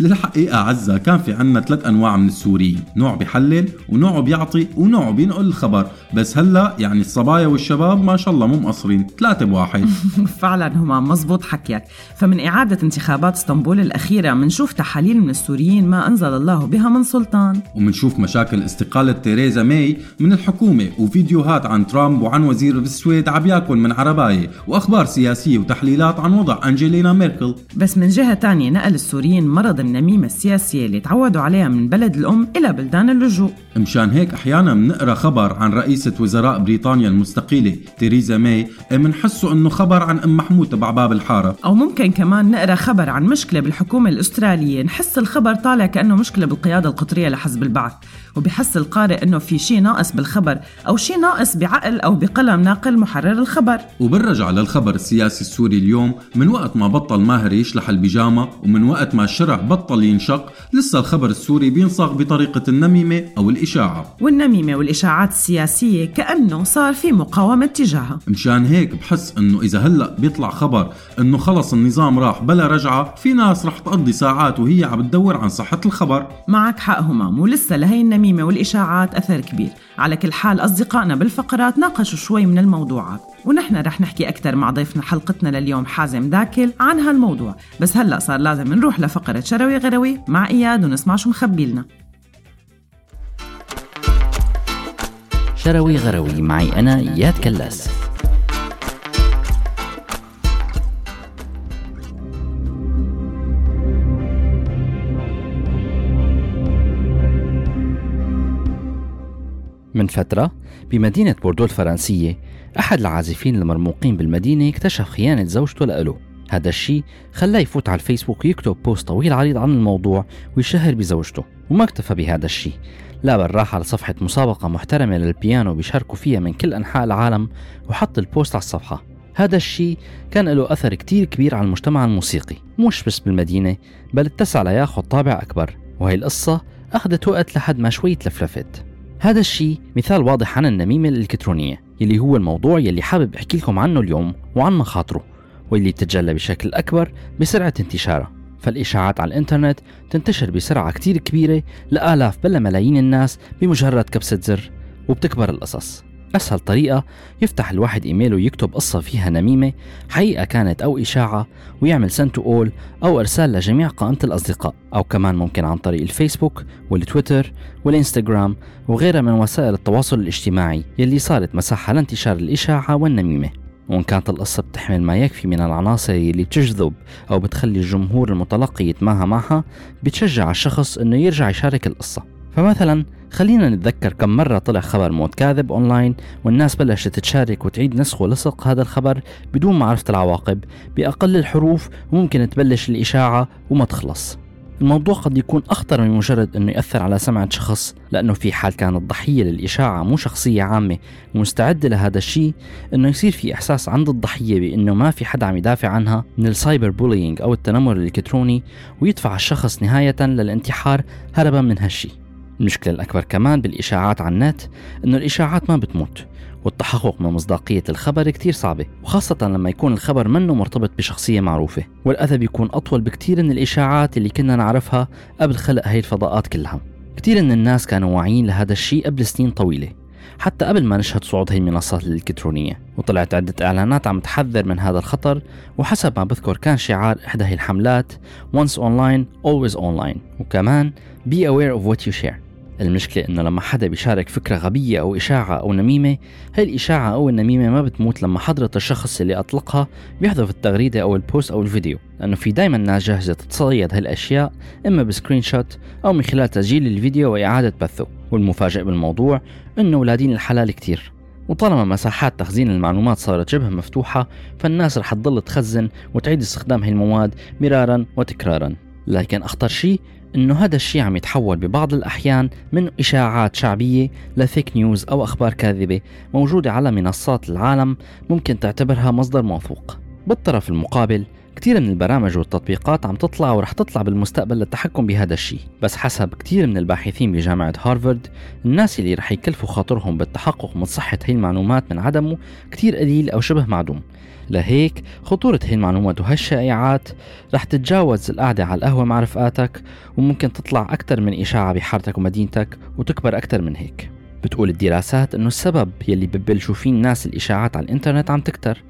Speaker 3: للحقيقة عزة كان في عنا ثلاث أنواع من السوريين نوع بيحلل ونوع بيعطي ونوع بينقل الخبر. بس هلأ يعني الصبايا والشباب ما شاء الله مو مقصرين ثلاثة بواحد.
Speaker 2: فعلا هما مزبوط حكيك. فمن إعادة انتخابات اسطنبول الأخيرة منشوف تحاليل من السوريين ما أنزل الله بها من سلطان.
Speaker 3: ومنشوف مشاكل استقالة تيريزا ماي من الحكومة وفيديوهات عن ترامب وعن وزير السويد عم ياكل من عرباية وأخبار سياسية وتحليلات عن وضع أنجلينا ميركل.
Speaker 2: بس من جهة تانية نقل السوريين مرض النميمة السياسية اللي تعودوا عليها من بلد الأم إلى بلدان اللجوء.
Speaker 3: مشان هيك أحيانا بنقرأ خبر عن رئيسة وزراء بريطانيا المستقيلة تيريزا ماي بنحسه إنه خبر عن أم محمود تبع باب الحارة.
Speaker 2: أو ممكن كمان نقرأ خبر عن مشكلة بالحكومة الأسترالية نحس الخبر طالع كأنه مشكلة بالقيادة القطرية لحزب البعث. وبحس القارئ أنه في شيء ناقص بالخبر أو شيء ناقص بعقل أو بقلم ناقل محرر الخبر.
Speaker 3: وبنرجع للخبر السياسي السوري اليوم من وقت ما بطل ماهر يشلح البيجامة ومن وقت ما الشرع بطل ينشق لسه الخبر السوري بينصاغ بطريقة النميمة أو الإشاعة.
Speaker 2: والنميمة والإشاعات السياسية كأنه صار في مقاومة تجاهها.
Speaker 3: مشان هيك بحس إنه إذا هلأ بيطلع خبر إنه خلص النظام راح بلا رجعة في ناس رح تقضي ساعات وهي عم تدور عن صحة الخبر.
Speaker 2: معك حق همام ولسه لهي النميمة والإشاعات أثر كبير. على كل حال أصدقائنا بالفقرات ناقشوا شوي من الموضوعات. ونحن رح نحكي أكثر مع ضيفنا حلقتنا لليوم حازم داكل عن هالموضوع. بس هلأ صار لازم نروح لفقرة شروي غروي مع إياد ونسمع شو مخبي لنا.
Speaker 10: شروي غروي معي أنا إياد كلاس. من فترة بمدينة بوردو الفرنسية أحد العازفين المرموقين بالمدينة اكتشف خيانة زوجته لإله. هذا الشيء خلاه يفوت على الفيسبوك ويكتب post طويل عريض عن الموضوع ويشهر بزوجته وما اكتفى بهذا الشيء لا بل راح على صفحة مسابقة محترمة للبيانو بيشاركوا فيها من كل أنحاء العالم وحط ال post على الصفحة. هذا الشيء كان له أثر كتير كبير على المجتمع الموسيقي مش بس بالمدينة بل اتسع لياخد طابع أكبر. وهي القصة أخذت وقت لحد ما شوي تلفلفت. هذا الشيء مثال واضح عن النميمة الإلكترونية يلي هو الموضوع يلي حابب أحكي لكم عنه اليوم وعن مخاطره واللي تتجلى بشكل أكبر بسرعة انتشاره. فالإشاعات على الإنترنت تنتشر بسرعة كتير كبيرة لآلاف بل ملايين الناس بمجرد كبسة زر وبتكبر القصص. أسهل طريقة يفتح الواحد إيميله ويكتب قصة فيها نميمة حقيقة كانت أو إشاعة ويعمل سنت أول أو إرسال لجميع قائمة الأصدقاء أو كمان ممكن عن طريق الفيسبوك والتويتر والإنستغرام وغيرها من وسائل التواصل الاجتماعي يلي صارت مساحة لانتشار الإشاعة والنميمة. وإن كانت القصة بتحمل ما يكفي من العناصر اللي بتجذب أو بتخلي الجمهور المتلقي يتماهى معها بتشجع الشخص إنه يرجع يشارك القصة. فمثلا خلينا نتذكر كم مرة طلع خبر موت كاذب أونلاين والناس بلشت تشارك وتعيد نسخ ولصق هذا الخبر بدون معرفة العواقب بأقل الحروف وممكن تبلش الإشاعة وما تخلص. الموضوع قد يكون أخطر من مجرد أنه يأثر على سمعة شخص لأنه في حال كان الضحية للإشاعة مو شخصية عامة ومستعدة لهذا الشيء أنه يصير في إحساس عند الضحية بأنه ما في حدا عم يدافع عنها من ال cyber bullying أو التنمر الإلكتروني ويدفع الشخص نهاية للانتحار هربا من هالشي المشكلة الأكبر كمان بالإشاعات على النت إنه الإشاعات ما بتموت والتحقق من مصداقية الخبر كتير صعبة وخاصة لما يكون الخبر منه مرتبط بشخصية معروفة والأذى بيكون أطول بكتير من الإشاعات اللي كنا نعرفها قبل خلق هاي الفضاءات كلها. كتير من الناس كانوا واعيين لهذا الشيء قبل سنين طويلة حتى قبل ما نشهد صعود هي المنصات الإلكترونية وطلعت عدة إعلانات عم تحذر من هذا الخطر وحسب ما بذكر كان شعار إحدى هي الحملات Once online always online. وكمان Be aware of what you share. المشكلة إنه لما حدا بيشارك فكرة غبية أو إشاعة أو نميمة هاي الإشاعة أو النميمة ما بتموت لما حضرة الشخص اللي أطلقها بيحذف التغريدة أو ال post أو الفيديو لأنه في دايما ناس جاهزة تتصيد هالأشياء إما ب screenshot أو من خلال تسجيل الفيديو وإعادة بثه والمفاجئ بالموضوع إنه ولادين الحلال كتير. وطالما مساحات تخزين المعلومات صارت شبه مفتوحة فالناس رح تضل تخزن وتعيد استخدام هاي المواد مرارا وتكرارا. لكن أخطر شيء إنه هذا الشيء عم يتحول ببعض الأحيان من إشاعات شعبية لفيك نيوز أو أخبار كاذبة موجودة على منصات العالم ممكن تعتبرها مصدر موثوق. بالطرف المقابل كثير من البرامج والتطبيقات عم تطلع ورح تطلع بالمستقبل للتحكم بهذا الشيء بس حسب كثير من الباحثين بجامعة هارفارد الناس اللي رح يكلفوا خاطرهم بالتحقق من صحة هي المعلومات من عدمه كثير قليل أو شبه معدوم لهيك خطورة هي المعلومات وهالشائعات رح تتجاوز القعدة على القهوة مع رفقاتك وممكن تطلع أكثر من إشاعة بحارتك ومدينتك وتكبر أكثر من هيك. بتقول الدراسات إنه السبب يلي ببلشوا فيه الناس الإشاعات على الإنترنت عم تكتر.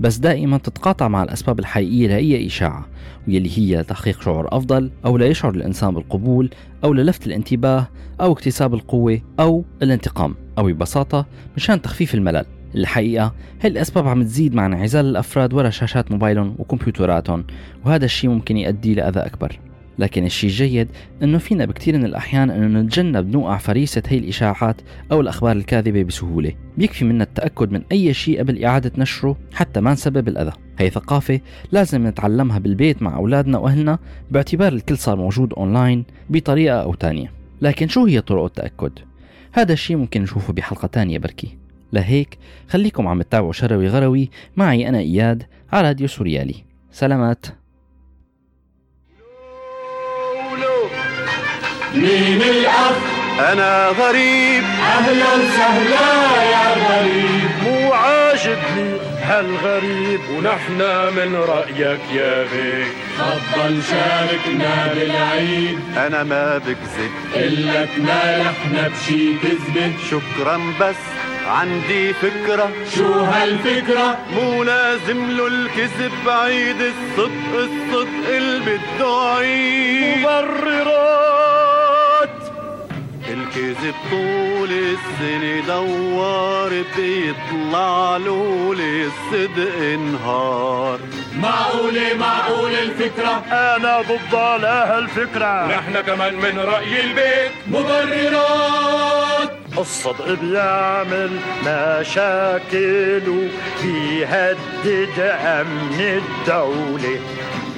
Speaker 10: بس دائما تتقاطع مع الأسباب الحقيقية لأي إشاعة واللي هي لتحقيق شعور أفضل أو ليشعر الإنسان بالقبول أو للفت الانتباه أو اكتساب القوة أو الانتقام. أو ببساطة مشان تخفيف الملل. الحقيقة هاي الأسباب عم تزيد مع انعزال الأفراد ورا شاشات موبايلهم وكمبيوتراتهم وهذا الشيء ممكن يؤدي لأذى أكبر. لكن الشيء الجيد إنه فينا بكثير من الأحيان إنه نتجنب نوقع فريسة هي الإشاعات أو الأخبار الكاذبة بسهولة. بيكفي منا التأكد من أي شيء قبل إعادة نشره حتى ما نسبب الأذى. هي ثقافة لازم نتعلمها بالبيت مع أولادنا وأهلنا باعتبار الكل صار موجود أونلاين بطريقة أو تانية. لكن شو هي طرق التأكد؟ هذا الشيء ممكن نشوفه بحلقة تانية بركي. لهيك خليكم عم تتابعوا شروي غروي معي أنا إياد على راديو سوريالي. سلامات.
Speaker 11: مين الأب؟
Speaker 6: أنا غريب.
Speaker 11: أهلا وسهلا يا غريب.
Speaker 6: مو عاجبني هالغريب
Speaker 11: ونحن من رأيك يا بيك. تفضل شاركنا بالعيد.
Speaker 6: أنا ما بكذب.
Speaker 11: إلا تنالحنا بشي كذبة.
Speaker 6: شكرا بس. عندي فكرة.
Speaker 11: شو هالفكرة؟
Speaker 6: مو لازم له الكذب بعيد الصدق الصدق اللي بده عيد مبررات. الكذب طول السنة دوار بيطلع له الصدق نهار
Speaker 11: معقولة معقول الفكرة؟
Speaker 6: أنا ضد لهالفكرة
Speaker 11: نحن كمان من رأي البيت. مبررات.
Speaker 6: الصدق بيعمل مشاكل وبيهدد أمن الدولة.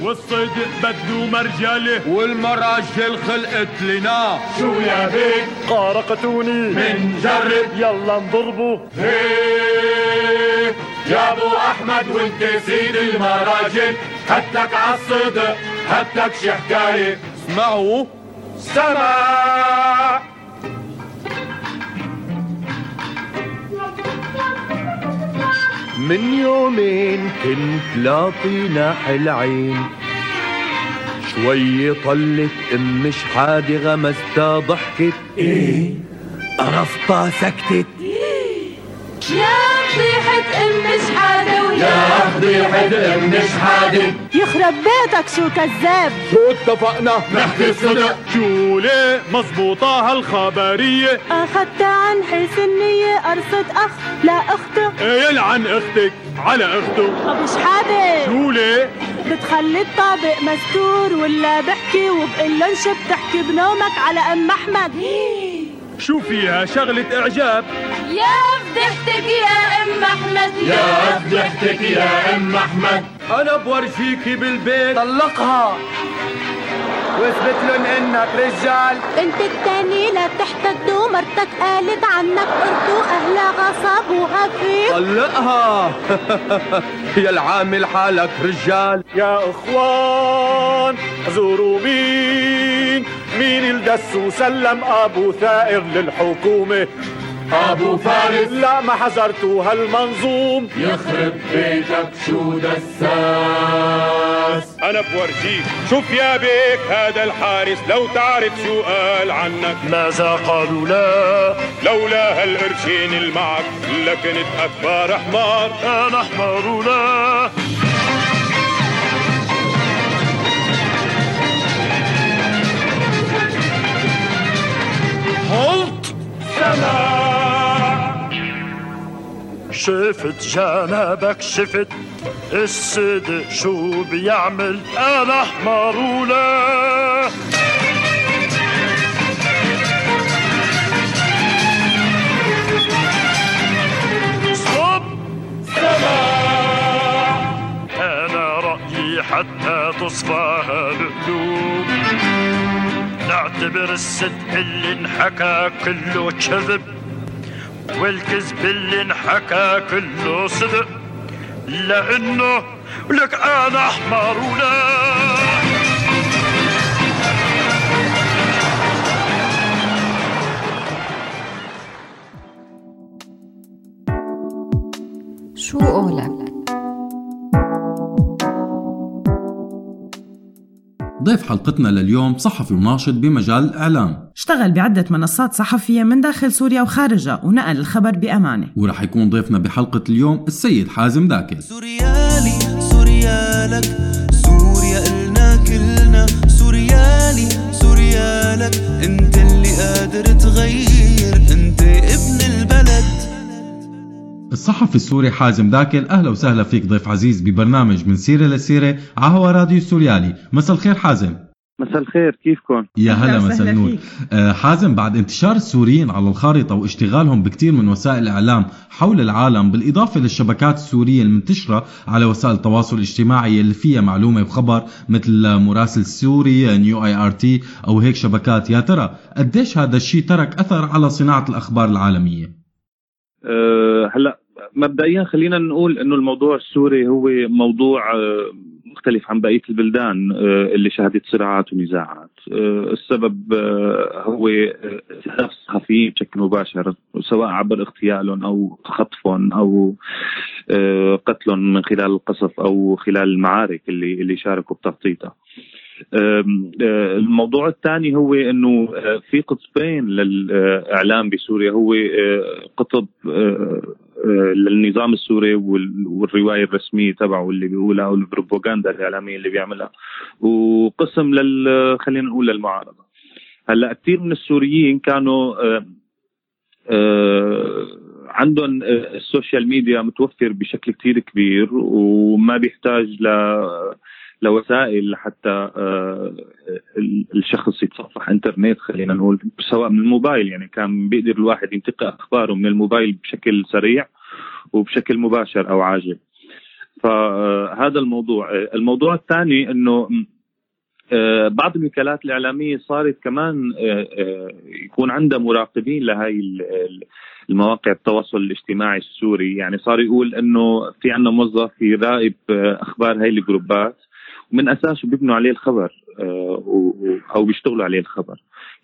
Speaker 11: والصدق بده مرجلة. والمراجل خلقت لنا. شو يا بيك؟
Speaker 6: قارقتوني.
Speaker 11: منجرب
Speaker 6: يلا نضربه
Speaker 11: هيه يا أبو أحمد وأنت سيد المراجل. هدك عالصدق هدك شي حكاية
Speaker 6: اسمعوا.
Speaker 11: سمع
Speaker 6: من يومين كنت لاطينا العين. شوي طلت ام شحادة غمزتها ضحكت. إيه قرصتها سكتت.
Speaker 12: يا فضيحة أم شحادة
Speaker 13: يا فضيحة أم شحادة
Speaker 12: يخرب بيتك شو كذاب.
Speaker 13: شو اتفقنا؟ نحكي الصدق. شو ليه مزبوطة هالخبرية؟
Speaker 12: اخدت عن حيث النية قرصة أخ لا أخته.
Speaker 13: يلعن أختك على أخته.
Speaker 12: أبو شحادة.
Speaker 13: شو ليه؟
Speaker 12: بتخلي الطابق مستور ولا بحكي وبقلن شو بتحكي بنومك على أم أحمد.
Speaker 13: شو فيها شغلة إعجاب؟
Speaker 12: يا فضحتك يا أم أحمد.
Speaker 13: يا فضحتك يا أم أحمد. أنا بورجيكي بالبيت.
Speaker 14: طلقها. وإثبت لهم إنك رجال.
Speaker 12: انت التاني لا تحتد ومرتك قالت عنك قرد واهلها غصبوها فيك
Speaker 14: طلقها. يا العامل حالك رجال.
Speaker 13: يا إخوان زوروا مين مين الدس وسلم أبو ثائر للحكومة؟ أبو فارس. لا ما حضرتوا هالمنظوم يخرب بيتك شو دساس؟ أنا بورجيك شوف يا بيك هذا الحارس لو تعرف شو قال عنك. ماذا قالوا لا. لولا هالقرشين المعك لكنت أكبر حمار أنا حمار ولا. هولت سماع شفت جنابك شفت الصدق شو بيعمل أنا حمار ولا أنا رايي حتى تصفى هالقلوب نعتبر الصدق اللي انحكى كله كذب والكذب اللي انحكى كله صدق لأنه لك أنا أحمر ولا
Speaker 7: شو قولك؟
Speaker 3: ضيف حلقتنا لليوم صحفي وناشط بمجال الإعلام.
Speaker 2: اشتغل بعدة منصات صحفية من داخل سوريا وخارجها ونقل الخبر بأمانة.
Speaker 3: ورح يكون ضيفنا بحلقة اليوم السيد حازم داكل
Speaker 15: سوريالي سوريالك سوريا إلنا كلنا. سوريالي سوريالك أنت اللي قادر تغير. أنت ابن
Speaker 3: الصحفي السوري حازم داكل أهلا وسهلا فيك ضيف عزيز ببرنامج من سيرة لسيرة على هوا راديو سوريالي مساء الخير حازم
Speaker 16: مساء الخير كيفكم؟
Speaker 3: يا هلا مساء النور. آه، حازم بعد انتشار السوريين على الخارطة واشتغالهم بكثير من وسائل الإعلام حول العالم بالإضافة للشبكات السورية المنتشرة على وسائل التواصل الاجتماعي اللي فيها معلومة وخبر مثل مراسل سوري نيو آي آر تي أو هيك شبكات يا ترى قديش هذا الشيء ترك أثر على صناعة الأخبار العالمية؟
Speaker 16: أه هلا مبدئيا خلينا نقول إنه الموضوع السوري هو موضوع أه مختلف عن بقية البلدان أه اللي شهدت صراعات ونزاعات. أه السبب هو آه، استهداف الصحفيين بشكل مباشر سواء عبر اغتيالهم أو خطفهم أو قتلهم من خلال القصف أو خلال المعارك اللي اللي شاركوا بتخطيطها الموضوع الثاني هو إنه في قطبين للإعلام بسوريا هو قطب للنظام السوري وال- والرواية الرسمية تبعه اللي بيقولها والبروباغندا الإعلامية اللي بيعملها. وقسم لل خلينا نقول للمعارضة. هلأ كثير من السوريين كانوا أه، أه، عندهم ال social media متوفر بشكل كثير كبير وما بيحتاج ل لوسائل لحتى آه، ال- الشخص يتصفح انترنت خلينا نقول سواء من الموبايل. يعني كان بيقدر الواحد ينتقي أخباره من الموبايل بشكل سريع وبشكل مباشر أو عاجل. فهذا الموضوع. الموضوع الثاني إنه آه، بعض الوكالات الإعلامية صارت كمان آه، يكون عندها مراقبين لهي ال- ال- المواقع التواصل الاجتماعي السوري. يعني صار يقول إنه في عندنا موظف يراقب أخبار هاي الجروبات. ومن اساسه بيبنوا عليه الخبر آه، أو بيشتغلوا عليه الخبر.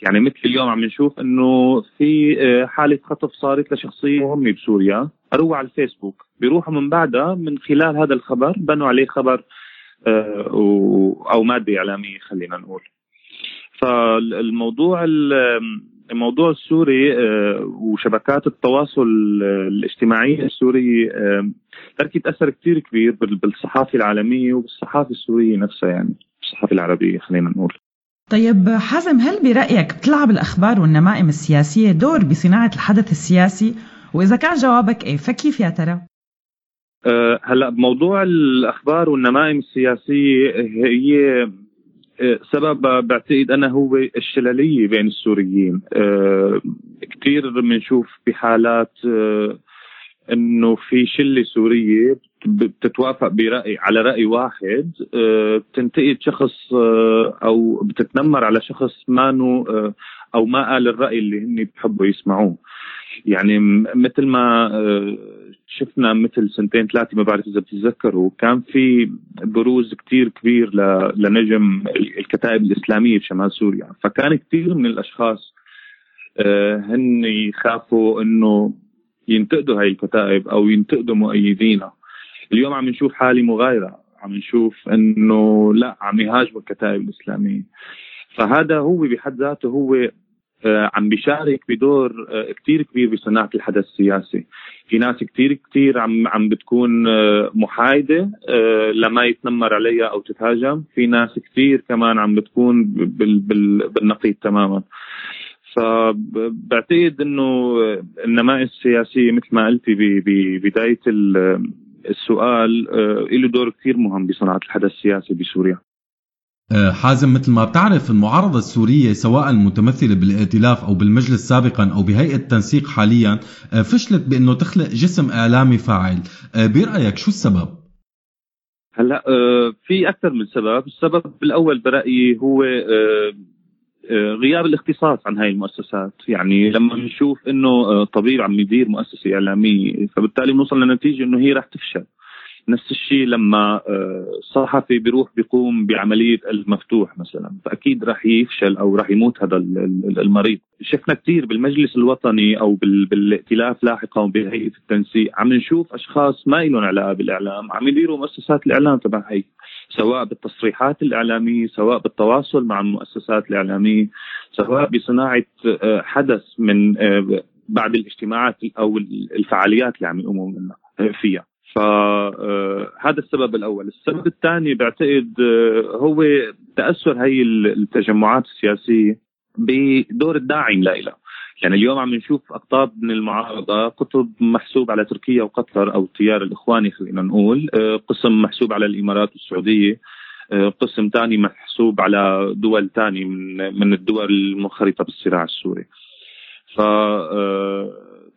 Speaker 16: يعني مثل اليوم عم نشوف إنه في آه، حالة خطف صارت لشخصية مهمة بسوريا قروها على الفيسبوك. بيروحوا من بعدها من خلال هذا الخبر بنوا عليه خبر آه، أو مادة إعلامية خلينا نقول. فالموضوع ال- الموضوع السوري آه، وشبكات التواصل الاجتماعية السورية آه، تركت أثر كتير كبير بالصحافة العالمية وبالصحافة السورية نفسها يعني الصحافة العربية خلينا نقول
Speaker 2: طيب حازم هل برأيك بتلعب الأخبار والنمائم السياسية دور بصناعة الحدث السياسي؟ وإذا كان جوابك إيه فكيف يا ترى؟
Speaker 16: أه هلأ بموضوع الأخبار والنمائم السياسية هي سبب بعتقد أنا هو الشلليه بين السوريين. أه كثير بنشوف بحالات أه إنه في شلة سورية بتتوافق براي على رأي واحد. بتنتقد شخص أو بتتنمر على شخص ما أو ما قال الرأي اللي هن بحبوا يسمعوه. يعني مثل ما أه شفنا مثل سنتين ثلاثة ما بعرف إذا بتتذكروا كان في بروز كتير كبير لنجم الكتائب الإسلامية بشمال سوريا. فكان كثير من الأشخاص أه هن يخافوا إنه ينتقدوا هاي الكتائب أو ينتقدوا مؤيدينها. اليوم عم نشوف حالة مغايرة عم نشوف إنه لا عم يهاجموا الكتائب الإسلامية. فهذا هو بحد ذاته هو عم بيشارك بدور كتير كبير بصناعة الحدث السياسي. في ناس كتير كتير عم عم بتكون محايدة لما يتنمر عليها أو تتهاجم. في ناس كتير كمان عم بتكون بال بال بالنقيض تماما. فبعتقد إنه النماذج السياسية مثل ما قلتي ببدايه السؤال له دور كثير مهم بصناعة الحدث السياسي بسوريا.
Speaker 3: حازم مثل ما بتعرف المعارضة السورية سواء المتمثلة بالائتلاف أو بالمجلس سابقا أو بهيئة التنسيق حاليا فشلت بأنه تخلق جسم إعلامي فاعل. برأيك شو السبب؟
Speaker 16: هلأ في أكثر من سبب. السبب الأول برأيي هو غياب الاختصاص عن هاي المؤسسات. يعني لما نشوف إنه طبيب عم يدير مؤسسة إعلامية فبالتالي بنوصل لنتيجة إنه هي رح تفشل. نفس الشيء لما صحفي بيروح بيقوم بعملية المفتوح مثلا. فأكيد رح يفشل أو رح يموت هذا المريض. شفنا كثير بالمجلس الوطني أو بالائتلاف لاحقا وبهيئه التنسيق. عم نشوف أشخاص ما لهم علاقة بالإعلام. عم يديروا مؤسسات الإعلام تبع هي. سواء بالتصريحات الإعلامية سواء بالتواصل مع المؤسسات الإعلامية سواء بصناعة حدث من بعد الاجتماعات أو الفعاليات اللي عم يقوموا فيها. فهذا السبب الأول، السبب الثاني بعتقد هو تأثر هي التجمعات السياسية بدور الداعم لها يعني اليوم عم نشوف أقطاب من المعارضة قطب محسوب على تركيا وقطر أو التيار الإخواني خلينا نقول قسم محسوب على الإمارات والسعودية قسم ثاني محسوب على دول ثانية من من الدول المنخرطة بالصراع السوري. ف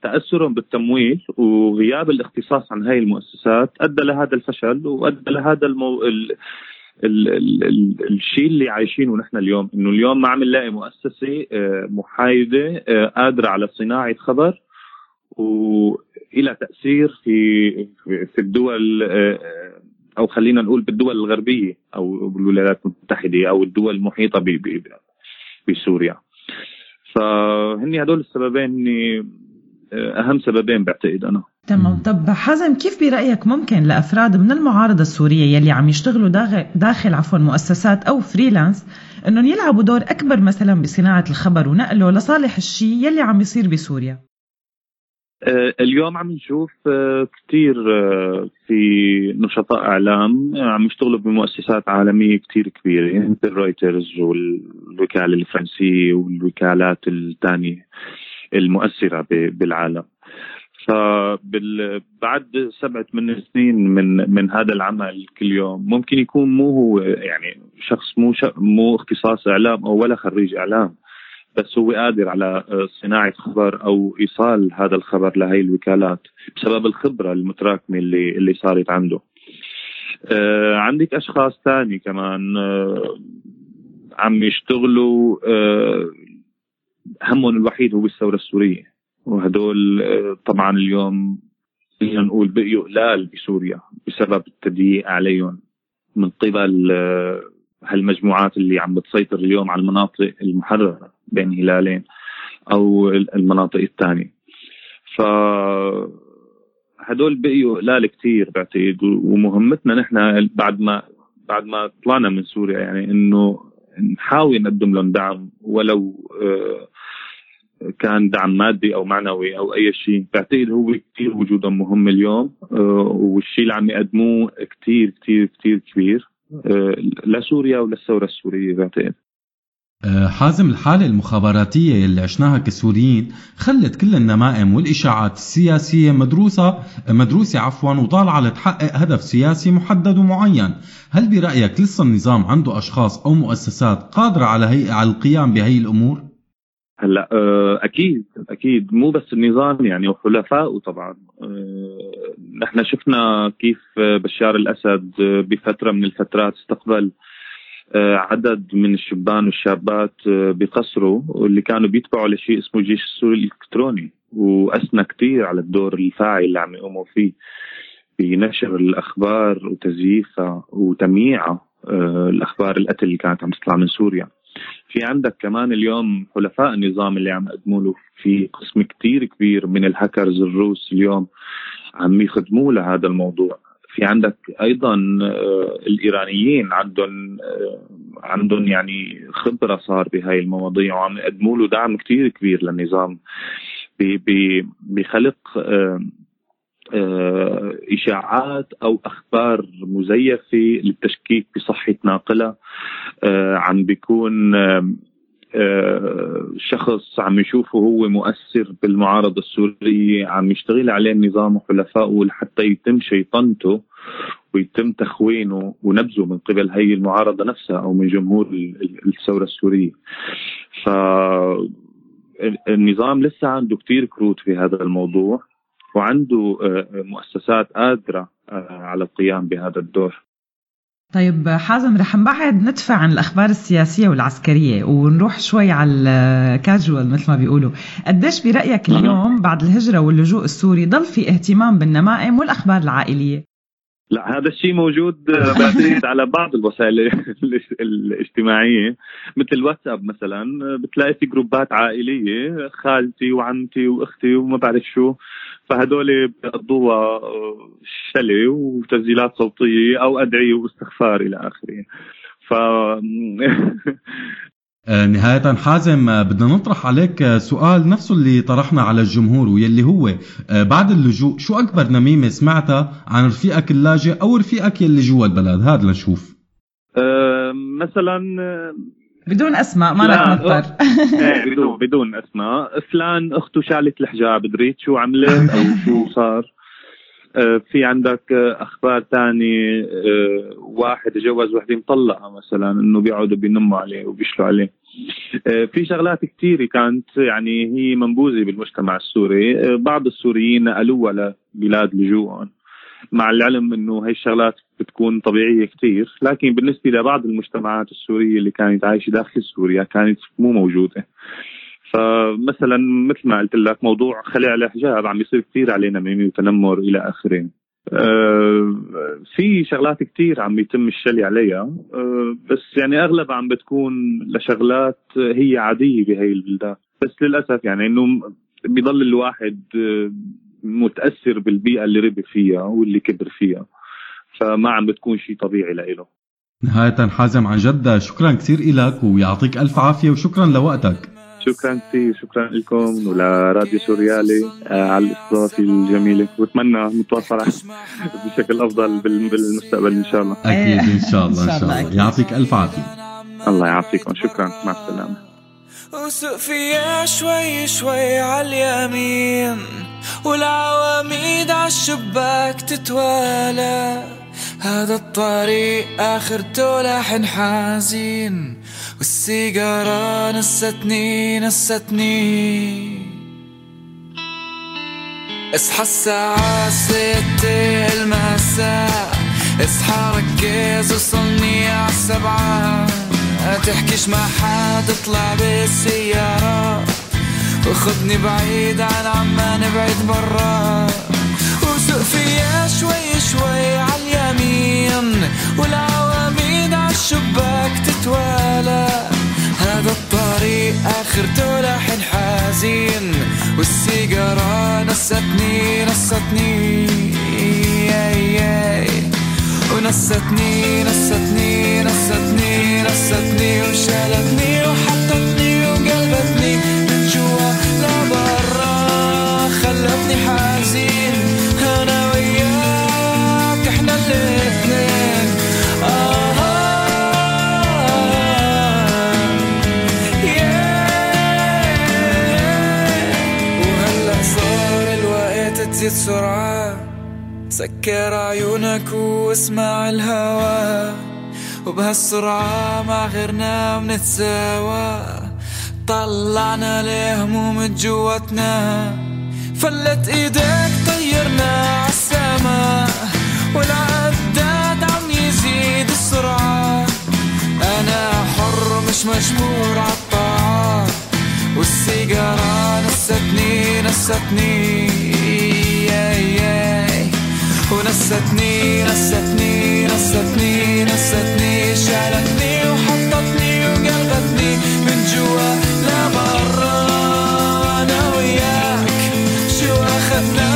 Speaker 16: تأثرهم بالتمويل وغياب الاختصاص عن هاي المؤسسات أدى لهذا الفشل وأدى لهذا المو... ال... ال... ال... ال... الشيء اللي عايشينه نحن اليوم. إنه اليوم ما عم نلاقي مؤسسة محايدة قادرة على صناعة خبر وإلى تأثير في في الدول أو خلينا نقول بالدول الغربية أو بالولايات المتحدة أو الدول المحيطة ب... ب... بسوريا. فهني هدول السببين هني أهم سببين بعتقد أنا.
Speaker 2: تمام. طب حازم كيف برأيك ممكن لأفراد من المعارضة السورية يلي عم يشتغلوا داخل, داخل عفوا مؤسسات أو فريلانس إنهم يلعبوا دور أكبر مثلا بصناعة الخبر ونقله لصالح الشيء يلي عم يصير بسوريا؟
Speaker 16: اليوم عم نشوف كثير في نشطاء إعلام عم يشتغلوا بمؤسسات عالمية كثير كبيرة مثل رويترز والوكالة الفرنسية والوكالات الثانية المؤثرة بالعالم. فبعد سبعة ثمان سنين من من هذا العمل كل يوم ممكن يكون مو هو يعني شخص مو مو اختصاص إعلام أو ولا خريج إعلام. بس هو قادر على صناعة خبر أو إيصال هذا الخبر لهي الوكالات بسبب الخبرة المتراكمة اللي اللي صارت عنده. آه عندك أشخاص ثاني كمان آه عم يشتغلوا آه همهم الوحيد هو الثورة السورية وهدول طبعا اليوم فينا نقول بقيوا قلال بسوريا بسبب التضييق عليهم من قبل هالمجموعات اللي عم بتسيطر اليوم على المناطق المحررة بين هلالين أو المناطق الثانية. ف هدول بقيوا قلال كثير بعتقد ومهمتنا نحن بعد ما بعد ما طلعنا من سوريا يعني إنه نحاول نقدم لهم دعم ولو كان دعم مادي أو معنوي أو أي شيء. بعتقد هو كثير وجودهم مهم اليوم آه، والشيء اللي عم يقدموه كثير كثير كثير كبير. آه، لسوريا وللثوره السورية بعتقد
Speaker 3: آه، حازم الحالة المخابراتية اللي عشناها كسوريين خلت كل النمائم والإشاعات السياسية مدروسة مدروسة عفوا وطالعة لتحقق هدف سياسي محدد ومعين هل برأيك لسه النظام عنده أشخاص أو مؤسسات قادرة على هي على القيام بهي الأمور؟
Speaker 16: هلا آه، أكيد أكيد. مو بس النظام يعني وحلفائه طبعا. آه، نحن شفنا كيف بشار الأسد بفترة من الفترات استقبل آه، عدد من الشبان والشابات بقصره واللي كانوا بيتبعوا لشيء اسمه الجيش السوري الإلكتروني. واثنى كثير على الدور الفاعل اللي عم يقوموا فيه بنشر الأخبار وتزييفها وتمييعها الأخبار القتل اللي كانت عم تطلع من سوريا. في عندك كمان اليوم حلفاء النظام اللي عم يقدموا له في قسم كتير كبير من الهاكرز الروس اليوم عم يخدموا لهذا الموضوع. في عندك أيضا آه، الإيرانيين عندهم آه، عندهم يعني خبرة صار بهاي المواضيع وعم يقدموا له دعم كثير كبير للنظام. بخلق آه، إشاعات أو أخبار مزيفة للتشكيك بصحة ناقلها عم بيكون شخص عم يشوفه هو مؤثر بالمعارضة السورية عم يشتغل عليه النظام وحلفائه لحتى يتم شيطنته ويتم تخوينه ونبذه من قبل هي المعارضة نفسها أو من جمهور الثورة السورية. فالنظام لسه عنده كتير كروت في هذا الموضوع. وعنده آه، مؤسسات قادرة آه، على القيام بهذا الدور.
Speaker 2: طيب حازم رح نبعد ندفع عن الأخبار السياسية والعسكرية ونروح شوي على الكاجوال مثل ما بيقولوا. قديش برأيك اليوم بعد الهجرة واللجوء السوري ضل في اهتمام بالنمائم والأخبار العائلية؟
Speaker 16: لا هذا الشيء موجود بعتقد على بعض الوسائل الاجتماعية. مثل الواتساب مثلا بتلاقي في جروبات عائلية خالتي وعمتي وأختي وما بعرف شو. فهدول بيقضوها شلة وتسجيلات صوتية أو أدعية واستغفار إلى آخره. ف
Speaker 3: آه، نهاية. حازم آه، بدنا نطرح عليك آه، سؤال نفسه اللي طرحنا على الجمهور واللي هو بعد اللجوء شو أكبر نميمة سمعتها عن رفيقك اللاجئ أو رفيقك يلي جوا البلد؟ هذا لنشوف.
Speaker 16: أه مثلا
Speaker 2: بدون أسماء ما رح نضطر.
Speaker 16: إيه، بدون بدون أسماء. فلان أخته شالت الحجاب دريت شو عملت أو شو صار؟ آه، في عندك أخبار ثانية آه، واحد تجوز وحده مطلقة مثلا إنه بيقعدوا بينموا عليه وبيشلوا عليه. آه، في شغلات كثيره كانت يعني هي منبوذة بالمجتمع السوري. بعض السوريين نقلوها لبلاد لجوءهم مع العلم إنه هي الشغلات بتكون طبيعية كثير لكن بالنسبة لبعض المجتمعات السورية اللي كانت عايشة داخل سوريا كانت مو موجودة. فمثلا مثل ما قلت لك موضوع خلع الحجاب عم يصير كثير علينا ميمي وتنمر إلى آخره. أه في شغلات كثير عم يتم الشلي عليها. أه بس يعني اغلبها عم بتكون لشغلات هي عادية بهي البلدان. بس للأسف يعني إنه بضل الواحد أه متأثر بالبيئة اللي ربي فيها واللي كبر فيها. فما عم بتكون شيء طبيعي لإله.
Speaker 3: نهاية حازم عن جد شكرا كثير لك ويعطيك ألف عافية وشكرا لوقتك.
Speaker 16: شكرا كثير شكرا لكم ولراديو سوريالي آه، على الاستضافة الجميلة. وأتمنى نتواصل بشكل أفضل بالمستقبل إن شاء الله.
Speaker 3: أكيد إن شاء الله إن شاء الله يعطيك ألف عافية.
Speaker 16: الله يعافيكم. شكرا. مع السلامة.
Speaker 17: وسوق فيها شوي شوي على اليمين والعواميد عالشباك تتوالى. هذا الطريق آخرته لحن حزين والسيجارة نستني نستني. اصحى الساعة ستة المساء. اصحى ركز وصلني عالسبعة تحكيش مع حد اطلع بالسيارة. وخدني بعيد عن عمان بعيد برا. فيها شوي شوي عاليمين والعواميد عالشباك تتوالى. هذا الطريق اخرته لحن حزين والسيجارة نستني نستني. ونستني نستني نستني نستني وشالتني وحطتني سكر عيونك واسمع الهوا وبهالسرعة مع غيرنا بنتساوى طلعنا لهموم جواتنا. فلت إيدك طيرنا عالسما والعداد عم يزيد السرعة. أنا حر مش مجبور عالطاعات والسيجارة نستني نستني. ونستني نستني نستني نستني. شالتني وحطتني وقلبتني من جوا لبرا أنا وياك شو أخذنا؟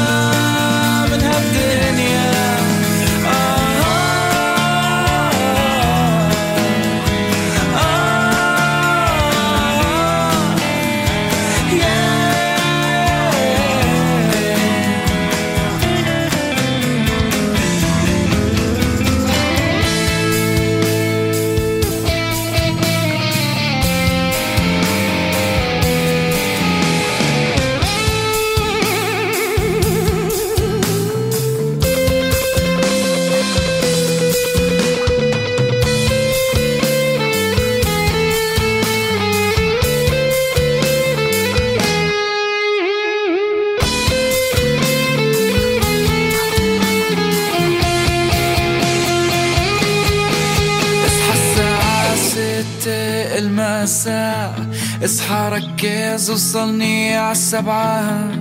Speaker 17: اصحى ركز وصلني عالسبعة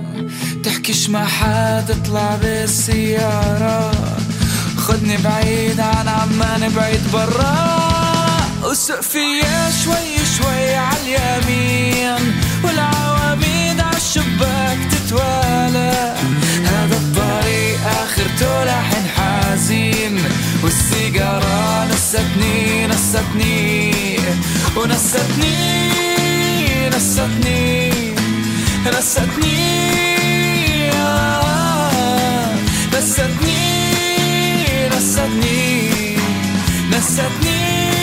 Speaker 17: تحكيش مع حد اطلع بالسيارة. خدني بعيد عن عمان بعيد برا. وسق فيا شوي شوي عاليمين والعواميد عالشباك تتوالى. هذا الطريق اخرته لحن حزين والسيجارة نستني نستني. ونستني. نستني نستني آه، نستني نستني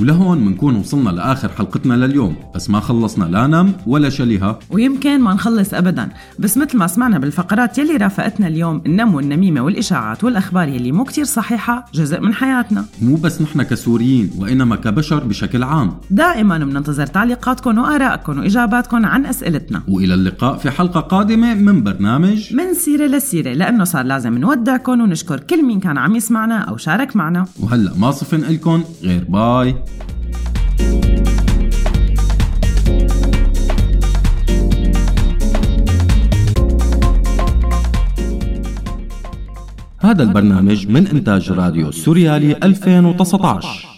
Speaker 3: ولهون منكون وصلنا لآخر حلقتنا لليوم بس ما خلصنا لا نم ولا شليها
Speaker 2: ويمكن ما نخلص ابدا بس مثل ما سمعنا بالفقرات يلي رافقتنا اليوم النم والنميمه والإشاعات والأخبار يلي مو كتير صحيحة جزء من حياتنا.
Speaker 3: مو بس نحن كسوريين وإنما كبشر بشكل عام.
Speaker 2: دائما بننتظر تعليقاتكم وارائكم واجاباتكم عن أسئلتنا.
Speaker 3: وإلى اللقاء في حلقة قادمة من برنامج
Speaker 2: من سيرة لسيرة لأنه صار لازم نودعكم ونشكر كل مين كان عم يسمعنا أو شارك معنا.
Speaker 3: وهلأ ما صفن إلكن غير باي. هذا البرنامج من إنتاج راديو سوريالي 2019